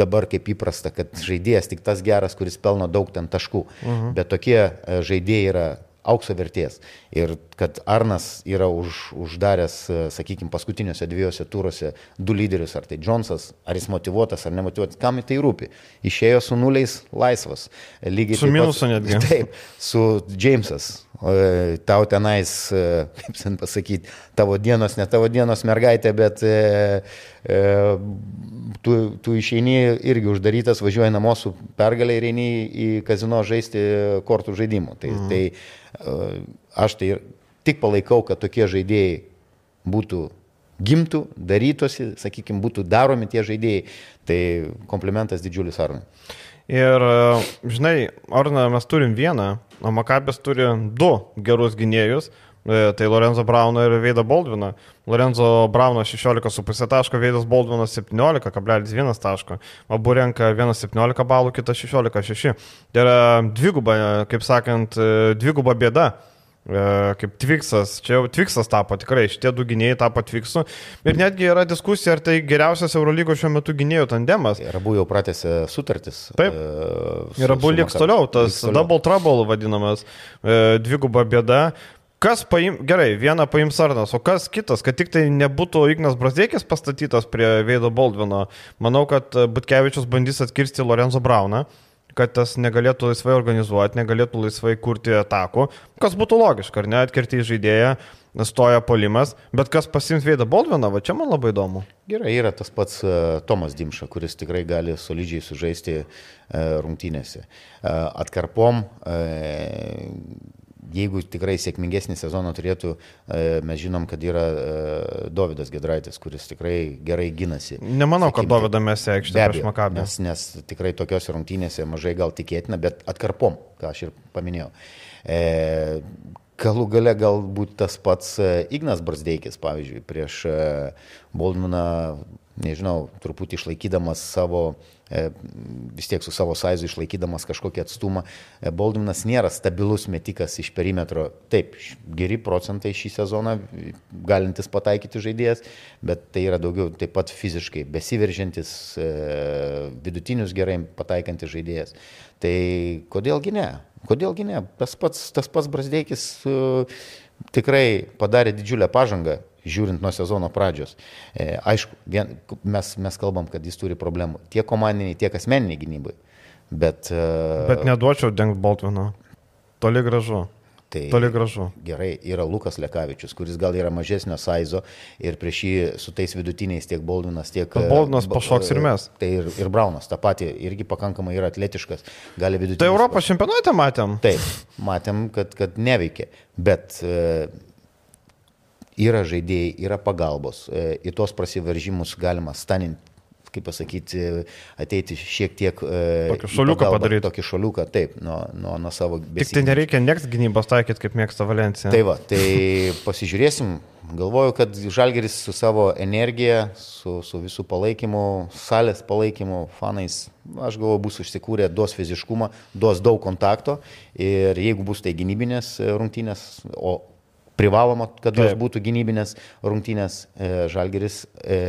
dabar kaip įprasta, kad žaidėjas tik tas geras, kuris pelno daug ten taškų, mhm. bet tokie e, žaidėjai yra aukso vertės. Ir kad Arnas yra už, uždaręs, e, sakykime, paskutiniuose dviejose turuose du lyderius, ar tai Džonsas, ar jis motivuotas, ar nemotivuotas, kam tai rūpi. Išėjo su nuliais laisvas. Lygiai su minusu netgi. <laughs> Taip, su Jamesas. Tau tenais, e, kaip sen pasakyti, tavo dienos, ne tavo dienos mergaitė, bet e, e, tu, tu išeini irgi uždarytas, važiuoji namo su pergalė ir eini į kazino žaisti kortų žaidimų. Tai, mhm. tai aš tai tik palaikau, kad tokie žaidėjai būtų gimtų, darytųsi, sakykime, būtų daromi tie žaidėjai. Tai komplimentas didžiulis Arnai. Ir, žinai, Arna mes turim vieną, o Makabės turi du gerus gynėjus. E, tai Lorenzo Brauno ir Veido Baldvino. Lorenzo Brauno 16,5 taško, Veidas Baldvinas 17,1 taško. Abu renka 1,17 balų, kitas 16,6. Tai yra dviguba, kaip sakant, e, dviguba bėda kaip Tviksas, čia jau Tviksas tapo tikrai, šitie du gynėjai tapo Tviksu. Ir netgi yra diskusija, ar tai geriausias Eurolygos šiuo metu gynėjų tandemas. Ir abu jau pratęsė sutartis. Taip. E, ir abu liks toliau, tas toliau. double trouble vadinamas, e, dviguba bėda. Kas paim, gerai, vieną paims Arnas, o kas kitas, kad tik tai nebūtų Ignas Brazdėkis pastatytas prie Veido Baldvino. Manau, kad Butkevičius bandys atkirsti Lorenzo Brauną, kad tas negalėtų laisvai organizuoti, negalėtų laisvai kurti atakų, kas būtų logiška, ar ne, atkirti žaidėją, stoja polimas, bet kas pasims Veidą Baldviną, va čia man labai įdomu. Gerai, yra tas pats uh, Tomas Dimša, kuris tikrai gali solidžiai sužaisti uh, rungtynėse. Uh, atkarpom jeigu tikrai sėkmingesnį sezoną turėtų, mes žinom, kad yra Davidas Gedraitis, kuris tikrai gerai ginasi. Nemanau, kad Davidą mes aikštė prieš Makabę. Nes, nes tikrai tokios rungtynėse mažai gal tikėtina, bet atkarpom, ką aš ir paminėjau. E, Galų gale galbūt tas pats Ignas Brasdeikis, pavyzdžiui, prieš Boldmaną nežinau, truputį išlaikydamas savo, e, vis tiek su savo saizu išlaikydamas kažkokį atstumą. E, Boldvinas nėra stabilus metikas iš perimetro. Taip, geri procentai šį sezoną, galintis pataikyti žaidėjas, bet tai yra daugiau taip pat fiziškai besiveržiantis, e, vidutinius gerai pataikantis žaidėjas. Tai kodėlgi ne? Kodėlgi ne? Tas pats, tas pats Brasdeikis tikrai padarė didžiulę pažangą žiūrint nuo sezono pradžios. E, aišku, vien, mes, mes kalbam, kad jis turi problemų tiek komandiniai, tiek asmeniniai gynybai. Bet, e, bet neduočiau dengti Baltvino. Toli gražu. Tai Toli gražu. Gerai, yra Lukas Lekavičius, kuris gal yra mažesnio saizo ir prieš jį su tais vidutiniais tiek Boldinas, tiek... Boldinas pašoks ir mes. Tai ir, ir Braunas, tą patį, irgi pakankamai yra atletiškas, gali vidutinis. Tai Europos čempionate matėm. Taip, matėm, kad, kad neveikia, bet yra žaidėjai, yra pagalbos. E, į tos prasiveržimus galima staninti kaip pasakyti, ateiti šiek tiek... E, tokį šaliuką padaryti. Tokį šaliuką, taip, nuo, nuo, nuo savo... Tik tai nereikia nieks gynybos taikyti, kaip mėgsta Valencija. Tai va, tai pasižiūrėsim. Galvoju, kad Žalgeris su savo energija, su, su visų palaikymu, salės palaikymu, fanais, aš galvoju, bus užsikūrę, duos fiziškumą, duos daug kontakto ir jeigu bus tai gynybinės rungtynės, o privaloma, kad jos būtų gynybinės rungtynės e, Žalgeris. E,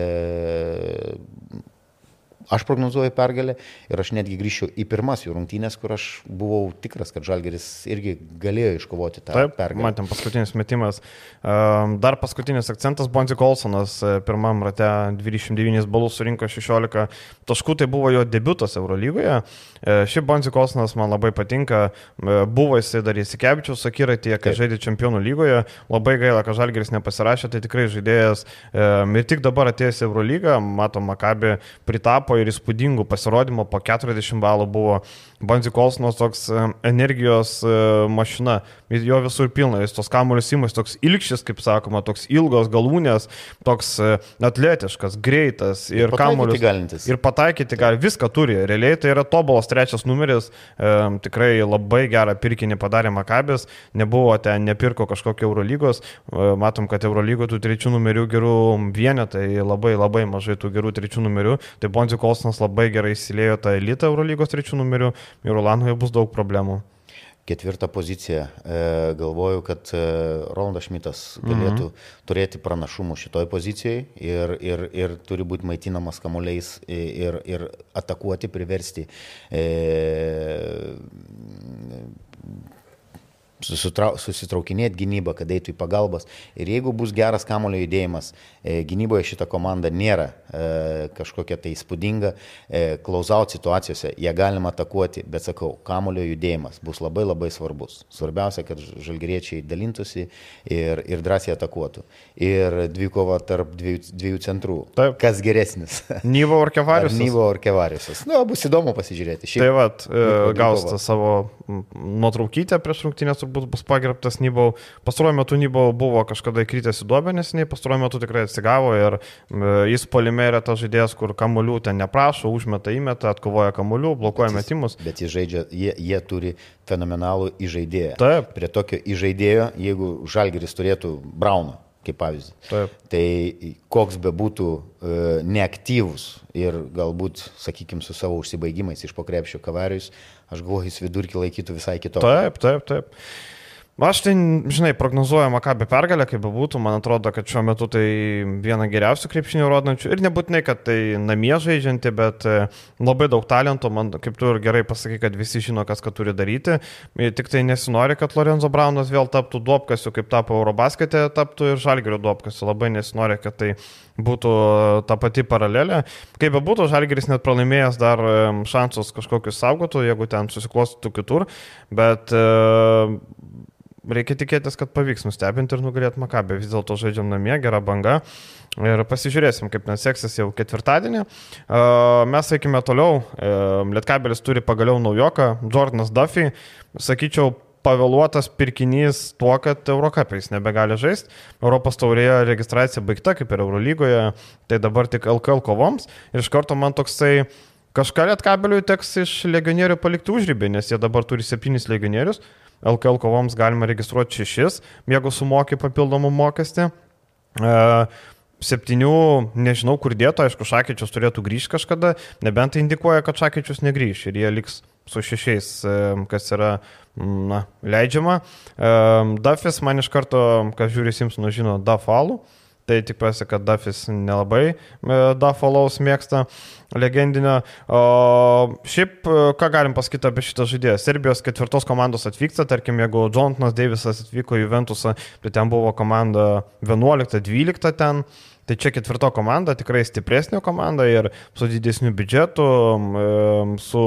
Aš prognozuoju pergalę ir aš netgi grįšiu į pirmas jų rungtynės, kur aš buvau tikras, kad Žalgeris irgi galėjo iškovoti tą Taip, pergalę. Matėm, paskutinis metimas. Dar paskutinis akcentas - Bonzi Kolsonas e, pirmam rate 29 balus surinko 16 taškų, tai buvo jo debutas Eurolygoje. E, Ši Bonzi Kolsonas man labai patinka, e, buvo jisai dar įsikevičius akiratėje, kai žaidė čempionų lygoje. Labai gaila, kad Žalgeris nepasirašė, tai tikrai žaidėjas ir tik dabar atėjęs Eurolygą, matom, Makabi pritapo ir įspūdingų pasirodymų, po 40 balų buvo Banzi Kolsonas toks e, energijos e, mašina, jo visur pilna, jis tos kamuolius įmas, toks ilgšis, kaip sakoma, toks ilgos galūnės, toks e, atletiškas, greitas ir, ir kamuolius. Galintis. Ir pataikyti gali, viską turi, realiai tai yra tobulas trečias numeris, e, tikrai labai gerą pirkinį padarė Makabės, nebuvo ten, nepirko kažkokio Eurolygos, e, matom, kad Eurolygoje tų trečių numerių gerų vienetai labai labai mažai tų gerų trečių numerių, tai Bonzi Kolsonas labai gerai įsilėjo tą elitą Eurolygos trečių numerių ir Rolandoje bus daug problemų. Ketvirtą poziciją. E, galvoju, kad e, Rolandas Šmitas galėtų mhm. turėti pranašumų šitoj pozicijoje ir, ir, ir turi būti maitinamas kamuoliais ir, ir atakuoti, priversti. E, susitraukinėti gynybą, kad eitų į pagalbas. Ir jeigu bus geras kamulio judėjimas, e, gynyboje šita komanda nėra e, kažkokia tai įspūdinga, e, klausaut situacijose, jie galima atakuoti, bet sakau, kamulio judėjimas bus labai labai svarbus. Svarbiausia, kad žalgeriečiai dalintųsi ir, ir drąsiai atakuotų. Ir dvikova tarp dviejų, dviejų centrų. Taip. Kas geresnis? Nyvo ar Kevariusas? Nyvo ar Kevariusas. Na, bus įdomu pasižiūrėti. Šiaip, tai vad, e, gaus savo nuotraukytę prieš rungtynės turbūt bus pagerbtas Nybau. Pastaruoju metu Nybau buvo kažkada įkritęs į duobę, nes nei pastaruoju metu tikrai atsigavo ir jis polime yra tas žaidėjas, kur kamuolių ten neprašo, užmeta įmeta, atkovoja kamuolių, blokuoja bet jis, metimus. Bet jie žaidžia, jie, jie turi fenomenalų įžaidėją. Taip. Prie tokio įžaidėjo, jeigu Žalgeris turėtų Brauną kaip pavyzdį. Taip. Tai koks be būtų e, neaktyvus ir galbūt, sakykime, su savo užsibaigimais iš pokrepšio kavarius, aš galvoju, jis vidurkį laikytų visai kitokį. Taip, taip, taip. Aš tai, žinai, prognozuoju Makabį pergalę, kaip bebūtų, man atrodo, kad šiuo metu tai viena geriausių krepšinių rodančių. Ir nebūtinai, kad tai namie žaidžianti, bet e, labai daug talento, man, kaip tu ir gerai pasakai, kad visi žino, kas ką turi daryti, tik tai nesinori, kad Lorenzo Braunas vėl taptų duopkasiu, kaip tapo Eurobaskete, taptų ir Žalgerio duopkasiu, labai nesinori, kad tai būtų ta pati paralelė. Kaip bebūtų, Žalgeris net pralaimėjęs dar e, šansus kažkokius saugotų, jeigu ten susiklostytų kitur, bet e, reikia tikėtis, kad pavyks nustebinti ir nugalėti Makabę. Vis dėlto žaidžiam namie, gera banga. Ir pasižiūrėsim, kaip nes seksis jau ketvirtadienį. Mes eikime toliau. Lietkabelis turi pagaliau naujoką, Jordanas Duffy. Sakyčiau, pavėluotas pirkinys tuo, kad Eurocapais nebegali žaisti. Europos taurėje registracija baigta, kaip ir Eurolygoje, tai dabar tik LKL kovoms. Ir iš karto man toksai kažką lietkabeliui teks iš legionierių palikti užrybį, nes jie dabar turi septynis legionierius. LKL kovoms galima registruoti šešis, jeigu sumoki papildomų mokestį. Uh, septynių, nežinau kur dėto, aišku, Šakyčius turėtų grįžti kažkada, nebent tai indikuoja, kad Šakyčius negrįž ir jie liks su šešiais, kas yra na, leidžiama. Dafis man iš karto, kas žiūri Simpsonų, žino Dafalų. Tai tikiuosi, kad Dafis nelabai Dafalaus mėgsta legendinio. O šiaip, ką galim pasakyti apie šitą žaidėją? Serbijos ketvirtos komandos atvyksta, tarkim, jeigu Jonathanas Davisas atvyko į Ventusą, tai ten buvo komanda 11-12 ten. Tai čia ketvirto komanda, tikrai stipresnė komanda ir su didesniu biudžetu, su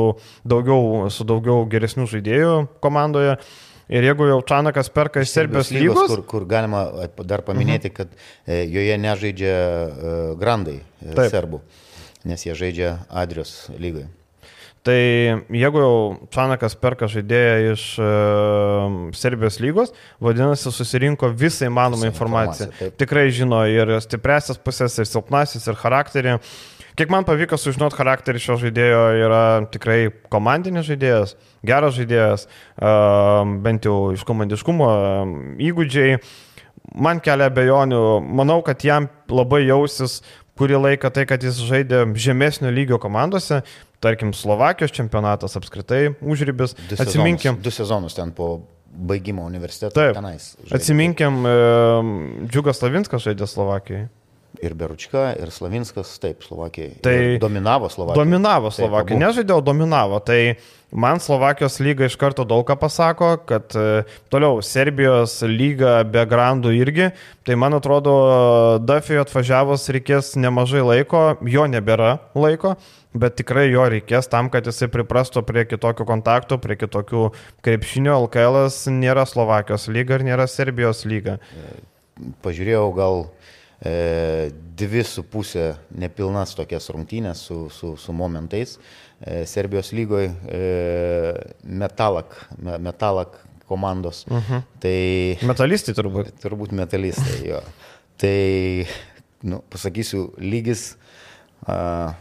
daugiau, su daugiau geresnių žaidėjų komandoje. Ir jeigu jau Čanakas perka iš Serbijos lygos, lygos kur, kur galima dar paminėti, uh kad e, joje nežaidžia e, grandai e, Taip. serbų, nes jie žaidžia Adrios lygai. Tai jeigu jau Čanakas perka žaidėją iš uh, Serbijos lygos, vadinasi, susirinko visą įmanomą informaciją. informaciją Tikrai žino ir stipresias pusės, ir silpnasis, ir charakterį. Kiek man pavyko sužinoti charakterį šio žaidėjo, yra tikrai komandinis žaidėjas, geras žaidėjas, uh, bent jau iš komandiškumo uh, įgūdžiai. Man kelia bejonių, manau, kad jam labai jausis kurį laiką tai, kad jis žaidė žemesnio lygio komandose, tarkim, Slovakijos čempionatas apskritai užrybis. Du Atsiminkim. Du sezonus ten po baigimo universiteto. Taip, tenais. Žaidė. Atsiminkim, e, Džiugas Slavinskas žaidė Slovakijoje. Ir Beručka, ir Slavinskas, taip, Slovakijai. Tai ir dominavo Slovakija. Dominavo Slovakija, nežaidė, o dominavo. Tai man Slovakijos lyga iš karto daug ką pasako, kad e, toliau Serbijos lyga be grandų irgi. Tai man atrodo, Dafijo atvažiavus reikės nemažai laiko, jo nebėra laiko bet tikrai jo reikės tam, kad jisai priprastų prie kitokių kontaktų, prie kitokių krepšinio. LKL nėra Slovakijos lyga ir nėra Serbijos lyga. Pažiūrėjau gal e, dvi su pusė nepilnas tokias rungtynės su, su, su momentais. E, Serbijos lygoje e, metalak, me, metalak komandos. Mhm. Tai, metalistai turbūt. <laughs> Turbūt metalistai, jo. Tai, nu, pasakysiu, lygis. Uh,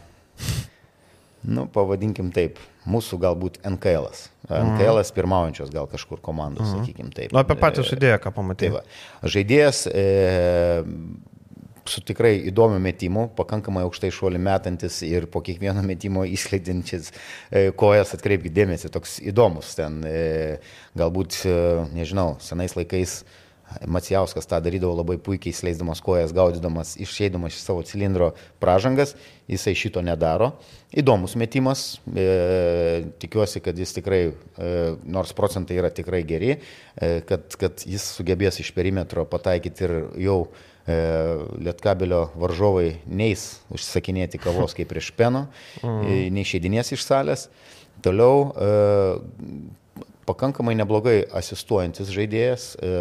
nu, pavadinkim taip, mūsų galbūt NKL. -as. NKL -as pirmaujančios gal kažkur komandos, mhm. sakykim taip. Nu, apie patį žaidėją, ką pamatėjai. Tai va, žaidėjas e, su tikrai įdomiu metimu, pakankamai aukštai šuolį metantis ir po kiekvieno metimo įskleidinčias e, kojas, atkreipkite dėmesį, toks įdomus ten, e, galbūt, e, nežinau, senais laikais Macijauskas tą darydavo labai puikiai, sleisdamas kojas, gaudydamas, išėdamas iš savo cilindro pražangas, jisai šito nedaro. Įdomus metimas, e, tikiuosi, kad jis tikrai, e, nors procentai yra tikrai geri, e, kad, kad jis sugebės iš perimetro pataikyti ir jau e, Lietkabelio varžovai neis užsakinėti kavos kaip prieš peno, mm. e, neišeidinės iš salės. Toliau e, pakankamai neblogai asistuojantis žaidėjas, e,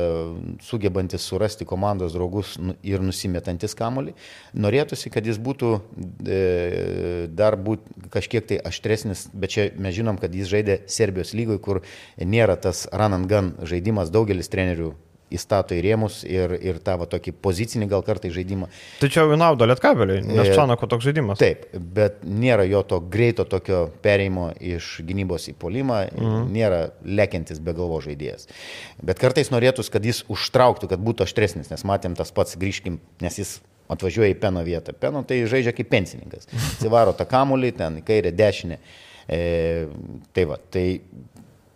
sugebantis surasti komandos draugus nu, ir nusimetantis kamolį. Norėtųsi, kad jis būtų e, dar būt kažkiek tai aštresnis, bet čia mes žinom, kad jis žaidė Serbijos lygoje, kur nėra tas run and gun žaidimas, daugelis trenerių įstato į rėmus ir, ir tą va, tokį pozicinį gal kartai žaidimą. Čia jau naudo lietkabeliui, nes e, Čanako toks žaidimas. Taip, bet nėra jo to greito tokio pereimo iš gynybos į polimą, mhm. nėra lekiantis be galvo žaidėjas. Bet kartais norėtųs, kad jis užtrauktų, kad būtų aštresnis, nes matėm tas pats, grįžkim, nes jis atvažiuoja į peno vietą. Peno tai žaidžia kaip pensininkas. <laughs> Atsivaro tą kamulį, ten į kairę, dešinę. E, tai va, tai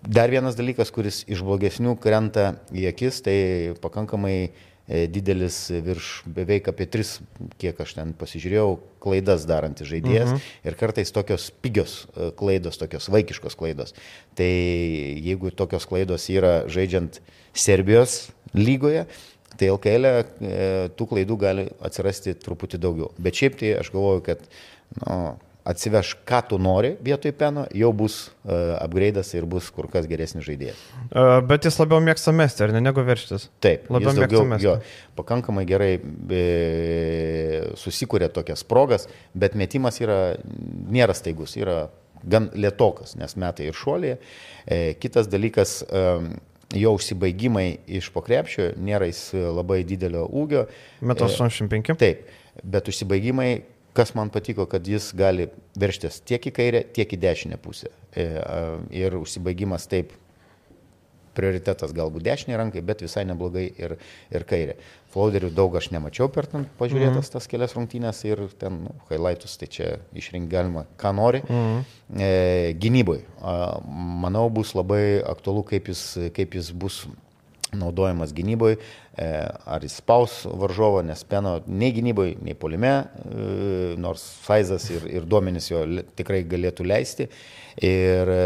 Dar vienas dalykas, kuris iš blogesnių krenta į akis, tai pakankamai e, didelis virš beveik apie tris, kiek aš ten pasižiūrėjau, klaidas darantis žaidėjas mhm. ir kartais tokios pigios e, klaidos, tokios vaikiškos klaidos. Tai jeigu tokios klaidos yra žaidžiant Serbijos lygoje, tai LKL e, tų klaidų gali atsirasti truputį daugiau. Bet šiaip tai aš galvoju, kad nu, atsiveš, ką tu nori vietoj peno, jau bus uh, upgrade'as ir bus kur kas geresnis žaidėjas. Uh, bet jis labiau mėgsta mesti, ar ne, negu verštis? Taip, labiau mėgsta mesti. Jo, pakankamai gerai e, susikūrė tokias progas, bet metimas yra, nėra staigus, yra gan lietokas, nes metai ir šuolėje. E, kitas dalykas, e, jo užsibaigimai iš pokrepšio nėra jis labai didelio ūgio. Metas 85. Taip, bet užsibaigimai, kas man patiko, kad jis gali verštis tiek į kairę, tiek į dešinę pusę. Ir užsibaigimas taip prioritetas galbūt dešinė rankai, bet visai neblogai ir, ir kairė. Flouderių daug aš nemačiau per ten pažiūrėtas mm -hmm. tas kelias rungtynės ir ten nu, highlightus, tai čia išrinkti galima, ką nori. Mm -hmm. e, gynyboj, manau, bus labai aktualu, kaip jis, kaip jis bus naudojamas gynyboje, ar jis spaus varžovą, nes peno nei gynyboje, nei polime, e, nors Faizas ir, ir duomenys jo tikrai galėtų leisti. Ir e,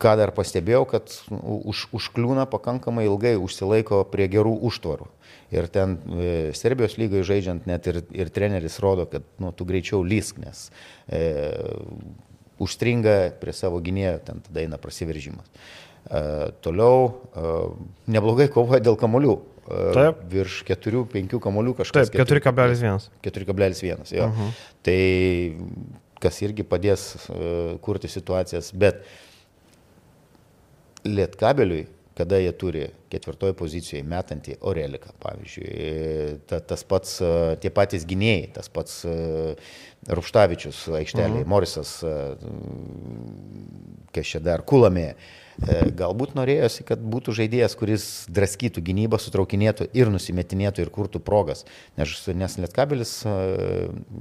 ką dar pastebėjau, kad už, užkliūna pakankamai ilgai, užsilaiko prie gerų užtvarų. Ir ten e, Serbijos lygoje žaidžiant net ir, ir treneris rodo, kad nu, tu greičiau lysk, nes e, užstringa prie savo gynėjo, ten tada eina prasiveržimas. E, toliau e, neblogai kovoja dėl kamolių. E, Taip. Virš 4-5 kamolių kažkas. Taip, 4,1. 4,1. Jo. Uh -huh. Tai kas irgi padės kurti situacijas, bet Lietkabeliui, kada jie turi ketvirtoje pozicijoje metantį Oreliką, pavyzdžiui, ta, tas pats, tie patys gynėjai, tas pats Rupštavičius aikštelėje, mhm. Morisas, kas čia dar, Kulamė. Galbūt norėjosi, kad būtų žaidėjas, kuris draskytų gynybą, sutraukinėtų ir nusimetinėtų ir kurtų progas. Nes, nes Lietkabelis,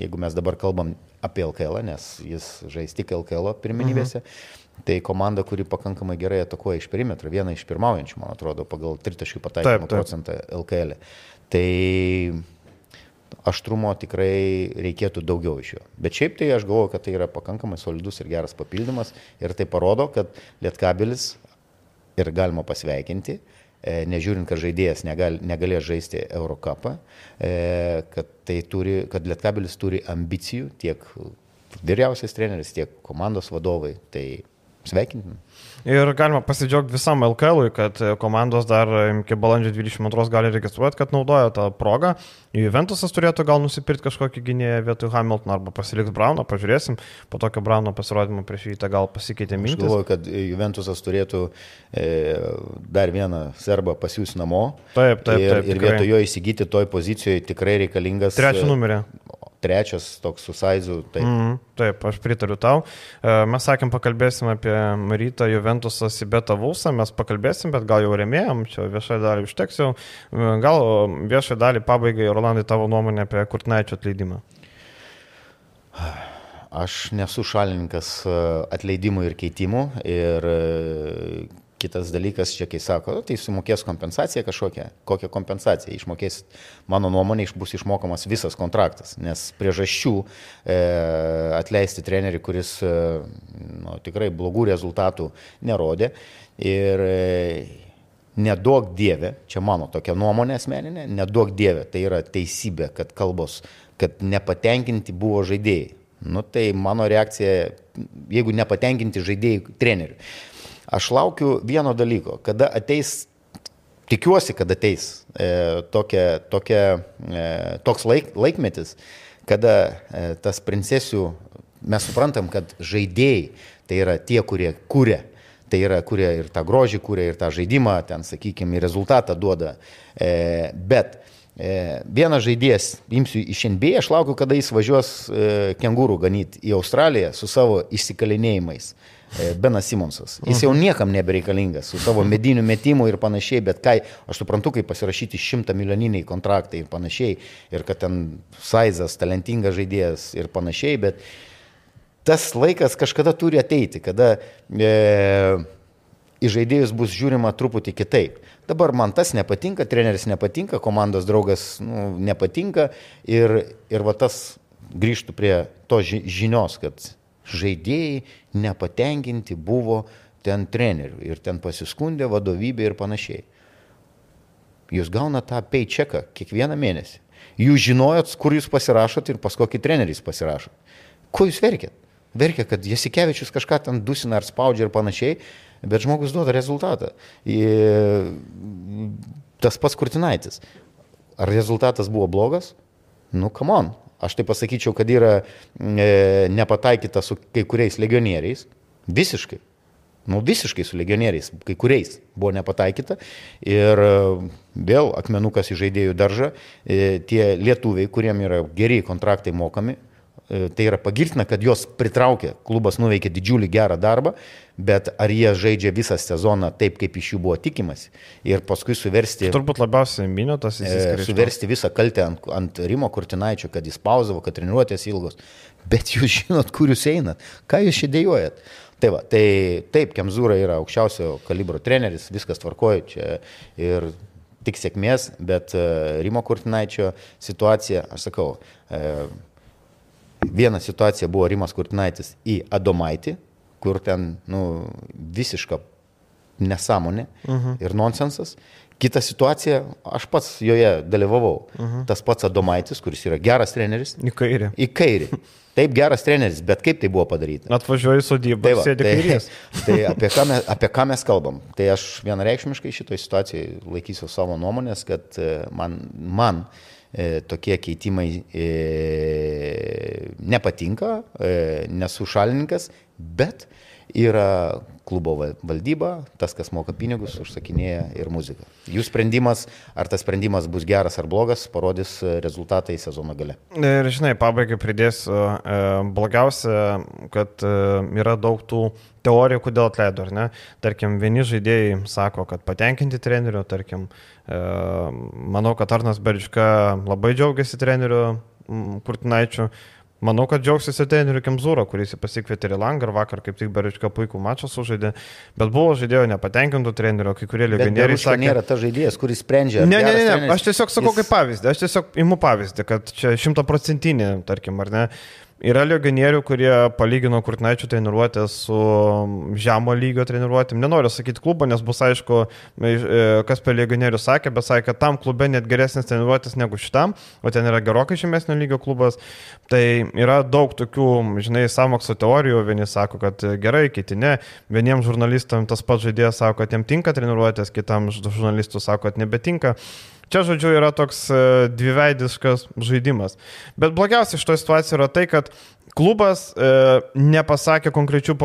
jeigu mes dabar kalbam apie LKL, nes jis žais tik LKL pirmenybėse, mhm. Tai komanda, kuri pakankamai gerai atakuoja iš perimetro, viena iš pirmaujančių, man atrodo, pagal tritaškių pataikymo procentą LKL. Tai aštrumo tikrai reikėtų daugiau iš jo. Bet šiaip tai aš galvoju, kad tai yra pakankamai solidus ir geras papildymas ir tai parodo, kad Lietkabilis ir galima pasveikinti, e, nežiūrint, kad žaidėjas negal, negalės žaisti Eurocapą, e, kad, tai turi, kad Lietkabilis turi ambicijų tiek vyriausias treneris, tiek komandos vadovai. Tai sveikintina. Ir galima pasidžiaugti visam LKL, kad komandos dar iki balandžio 22 gali registruoti, kad naudoja tą progą. Juventusas turėtų gal nusipirkti kažkokį gynėją vietoj Hamiltono arba pasiliks Brauno, pažiūrėsim. Po tokio Brauno pasirodymo prieš jį gal pasikeitė mintis. Aš galvoju, kad Juventusas turėtų e, dar vieną serbą pasiūsti namo. Taip, taip. Ir, taip ir vietoj jo įsigyti toj pozicijoje tikrai reikalingas. Trečią numerį trečias toks su Saizu. Taip. Mm, taip, aš pritariu tau. E, mes sakėm, pakalbėsim apie Marytą Juventusą Sibetą Vulsą, mes pakalbėsim, bet gal jau remėjom, čia viešai dalį užteks jau. E, gal viešai dalį pabaigai, Rolandai, tavo nuomonė apie Kurtnaičio atleidimą. Aš nesu šalininkas e, atleidimų ir keitimų ir Kitas dalykas, čia kai sako, nu, tai sumokės kompensaciją kažkokią, kokią kompensaciją išmokės, mano nuomonė, bus išmokamas visas kontraktas, nes priežasčių e, atleisti trenerį, kuris e, nu, tikrai blogų rezultatų nerodė ir e, nedaug dievė, čia mano tokia nuomonė asmeninė, nedaug dievė, tai yra teisybė, kad kalbos, kad nepatenkinti buvo žaidėjai. Nu, tai mano reakcija, jeigu nepatenkinti žaidėjai treneriui. Aš laukiu vieno dalyko, kada ateis, tikiuosi, kad ateis e, tokia, tokia, e, toks laik, laikmetis, kada e, tas princesių, mes suprantam, kad žaidėjai tai yra tie, kurie kūrė. Tai yra, kurie ir tą grožį kūrė, ir tą žaidimą, ten, sakykime, rezultatą duoda. E, bet e, vienas žaidėjas, imsiu iš NBA, aš laukiu, kada jis važiuos e, kengūrų ganyti į Australiją su savo išsikalinėjimais. E, Benas Simonsas. Jis jau mhm. niekam nebereikalingas su savo mediniu metimu ir panašiai, bet kai aš suprantu, kaip pasirašyti šimtą milijoniniai kontraktai ir panašiai, ir kad ten Saizas, talentingas žaidėjas ir panašiai, bet tas laikas kažkada turi ateiti, kada e, į žaidėjus bus žiūrima truputį kitaip. Dabar man tas nepatinka, treneris nepatinka, komandos draugas nu, nepatinka ir, ir va tas grįžtų prie to žinios, kad žaidėjai nepatenkinti buvo ten trenerių ir ten pasiskundė vadovybė ir panašiai. Jūs gaunate tą paychecką kiekvieną mėnesį. Jūs žinojot, kur jūs pasirašot ir pas kokį trenerį jūs pasirašot. Ko jūs verkėt? Verkia, kad Jasikevičius kažką ten dusina ar spaudžia ir panašiai, bet žmogus duoda rezultatą. Tas pats Kurtinaitis. Ar rezultatas buvo blogas? Nu, come on. Aš tai pasakyčiau, kad yra e, nepataikyta su kai kuriais legionieriais. Visiškai. Nu, visiškai su legionieriais, kai kuriais buvo nepataikyta. Ir e, vėl akmenukas į žaidėjų daržą. E, tie lietuviai, kuriem yra geri kontraktai mokami, tai yra pagirtina, kad juos pritraukė, klubas nuveikė didžiulį gerą darbą, bet ar jie žaidžia visą sezoną taip, kaip iš jų buvo tikimasi. Ir paskui suversti... Turbūt labiausiai minėtas įsiskaičiuoja. Suversti visą kaltę ant, ant Rimo Kurtinaičio, kad jis pauzavo, kad treniruotės ilgos. Bet jūs žinot, kur jūs einat, ką jūs čia dėjojat. Tai, va, tai taip, Kemzūra yra aukščiausio kalibro treneris, viskas tvarkoja čia ir tik sėkmės, bet uh, Rimo Kurtinaičio situacija, aš sakau, viena situacija buvo Rimas Kurtinaitis į Adomaitį, kur ten nu, visiška nesąmonė uh -huh. ir nonsensas. Kita situacija, aš pats joje dalyvavau. Uh -huh. Tas pats Adomaitis, kuris yra geras treneris. Į kairę. Į kairę. Taip, geras treneris, bet kaip tai buvo padaryta? Atvažiuoju sodybą, tai, va, sėdė tai, kairės. <laughs> tai apie ką, mes, apie ką mes kalbam? Tai aš vienareikšmiškai šitoje situacijoje laikysiu savo nuomonės, kad e, man, man e, tokie keitimai e, nepatinka, e, nesu šalininkas, bet yra klubo valdyba, tas, kas moka pinigus, užsakinėja ir muziką. Jų sprendimas, ar tas sprendimas bus geras ar blogas, parodys rezultatai sezono gale. Ir žinai, pabaigai pridėsiu, e, blogiausia, kad e, yra daug tų teorijų, kodėl atleido, ar ne? Tarkim, vieni žaidėjai sako, kad patenkinti treneriu, tarkim, e, manau, kad Arnas Berčka labai džiaugiasi treneriu Kurtinaičiu. Manau, kad džiaugsis ir treneriu Kemzūro, kuris pasikvietė į langą ir vakar kaip tik Berička puikų mačą sužaidė, bet buvo žaidėjo nepatenkintų trenerių, kai kurie legionieriai sakė. Tai nėra ta žaidėjas, kuris sprendžia. Ne, ne, ne, ne, aš tiesiog sakau jis... kaip pavyzdį, aš tiesiog imu pavyzdį, kad čia šimtaprocentinė, tarkim, ar ne. Yra legionierių, kurie palygino Kurtinaičio treniruotę su žemo lygio treniruotėm. Nenoriu sakyti klubo, nes bus aišku, e, kas per legionierių sakė, bet sakė, kad tam klube net geresnis treniruotės negu šitam, o ten yra gerokai žemesnio lygio klubas. Tai yra daug tokių, žinai, samokslo teorijų. Vieni sako, kad gerai, kiti ne. Vieniems žurnalistams tas pats žaidėjas sako, kad jiems tinka treniruotės, kitam žurnalistų sako, kad nebetinka. Čia, žodžiu, yra toks e, dviveidiškas žaidimas. Bet blogiausia iš to situacijos yra tai, kad klubas e, nepasakė konkrečių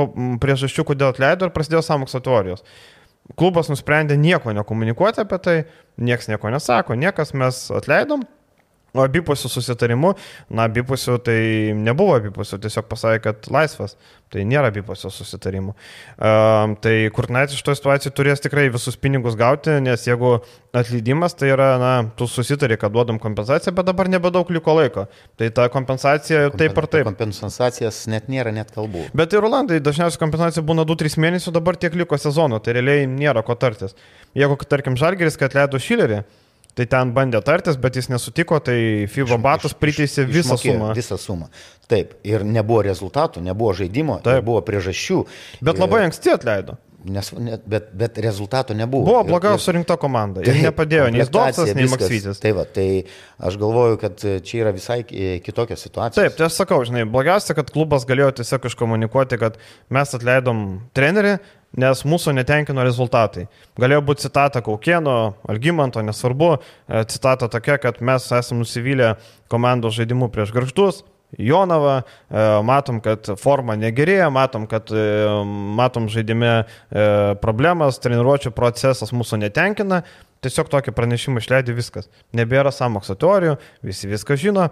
priežasčių, kodėl atleido ir prasidėjo samokslo teorijos. Klubas nusprendė nieko nekomunikuoti apie tai, niekas nieko nesako, niekas mes atleidom, abipusių susitarimų, na, abipusių tai nebuvo abipusių, tiesiog pasakė, kad laisvas, tai nėra abipusių susitarimų. Um, tai Kurtinaitis iš to situacijų turės tikrai visus pinigus gauti, nes jeigu atleidimas, tai yra, na, tu susitari, kad duodam kompensaciją, bet dabar nebedaug liko laiko. Tai ta kompensacija Kompen, taip ar taip. Kompensacijas net nėra net kalbų. Bet ir Rolandai dažniausiai kompensacija būna 2-3 mėnesių, dabar tiek liko sezono, tai realiai nėra ko tartis. Jeigu, tarkim, Žalgeris, kad leido Šilerį, Tai ten bandė tartis, bet jis nesutiko, tai FIBA batus priteisė visą sumą. Visą sumą. Taip, ir nebuvo rezultatų, nebuvo žaidimo, Taip. buvo priežasčių. Bet labai ir... anksti atleido. Nes, bet, bet rezultato nebuvo. Buvo blogai surinkta komanda ir taip, nepadėjo nei Dotsas, nei Maksytis. Tai, va, tai aš galvoju, kad čia yra visai kitokia situacija. Taip, tai aš sakau, žinai, blogiausia, kad klubas galėjo tiesiog iškomunikuoti, kad mes atleidom trenerį, nes mūsų netenkino rezultatai. Galėjo būti citata Kaukieno, Algymanto, nesvarbu, e, citata tokia, kad mes esame nusivylę komandos žaidimu prieš garždus, Jonava, e, matom, kad forma negerėja, matom, kad e, matom žaidime problemas, treniruočio procesas mūsų netenkina, tiesiog tokį pranešimą išleidė viskas. Nebėra samokslo teorijų, visi viską žino,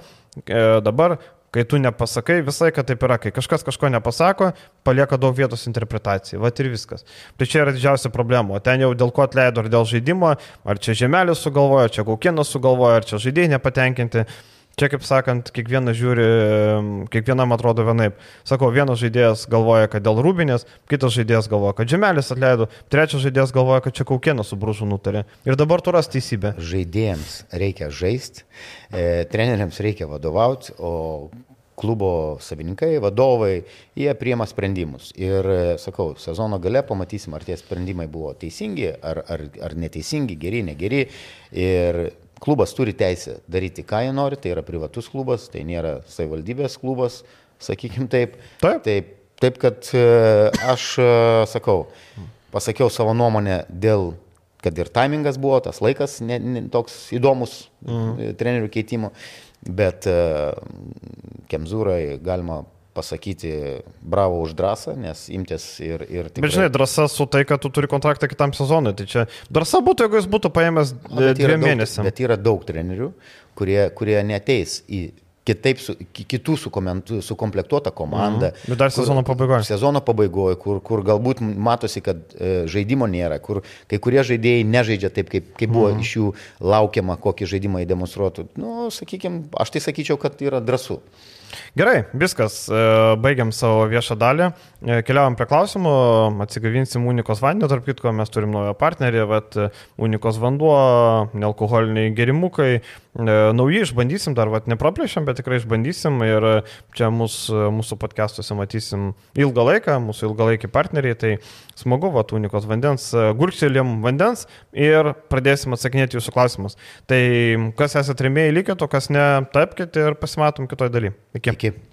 dabar Kai tu nepasakai, visai, kad taip yra, kai kažkas kažko nepasako, palieka daug vietos interpretacijai. Vat ir viskas. Tai čia yra didžiausia problema. O ten jau dėl ko atleido, ar dėl žaidimo, ar čia žemelis sugalvojo, ar čia kaukienas sugalvojo, ar čia žaidėjai nepatenkinti. Čia, kaip sakant, kiekvienas žiūri, kiekvienam atrodo vienaip. Sakau, vienas žaidėjas galvoja, kad dėl rūbinės, kitas žaidėjas galvoja, kad žemelis atleido, trečias žaidėjas galvoja, kad čia kaukienas su bružu nutarė. Ir dabar tu ras teisybę. Žaidėjams reikia žaisti, e, treneriams reikia vadovauti, o klubo savininkai, vadovai, jie priema sprendimus. Ir e, sakau, sezono gale pamatysim, ar tie sprendimai buvo teisingi, ar, ar, ar neteisingi, geri, negeri. Ir klubas turi teisę daryti, ką jie nori, tai yra privatus klubas, tai nėra savivaldybės klubas, sakykim taip. Taip. Taip, taip kad e, aš e, sakau, pasakiau savo nuomonę dėl, kad ir taimingas buvo, tas laikas ne, ne, toks įdomus mhm. trenerių keitimo, bet Kemzūrai galima pasakyti bravo už drąsą, nes imtis ir... ir tikrai... Bet žinai, drąsa su tai, kad tu turi kontraktą kitam sezonui, tai čia drąsa būtų, jeigu jis būtų paėmęs dviem mėnesiams. Bet yra daug trenerių, kurie, kurie neteis į kitaip, su, kitų sukomplektuota komanda. Mhm. Bet dar sezono pabaigoje. Sezono pabaigoje, kur, kur galbūt matosi, kad e, žaidimo nėra, kur kai kurie žaidėjai nežaidžia taip, kaip, kaip buvo mhm. iš jų laukiama, kokį žaidimą įdemonstruotų. Nu, sakykime, aš tai sakyčiau, kad yra drąsu. Gerai, viskas, e, baigiam savo viešą dalį, e, keliaujam prie klausimų, atsigavinsim Unikos vandenį, tarp kitko mes turim naują partnerį, bet Unikos vanduo, nealkoholiniai gerimukai, e, nauji išbandysim, dar vat nepraplėšiam, bet tikrai išbandysim ir čia mūsų, mūsų podcastuose matysim ilgą laiką, mūsų ilgalaikį partnerį, tai smagu, vat Unikos vandens, gurkštelėm vandens ir pradėsim atsakinėti jūsų klausimus. Tai kas esate remėjai, likite, o kas ne, tapkite ir pasimatom kitoj daly. Iki. Iki. Thank you.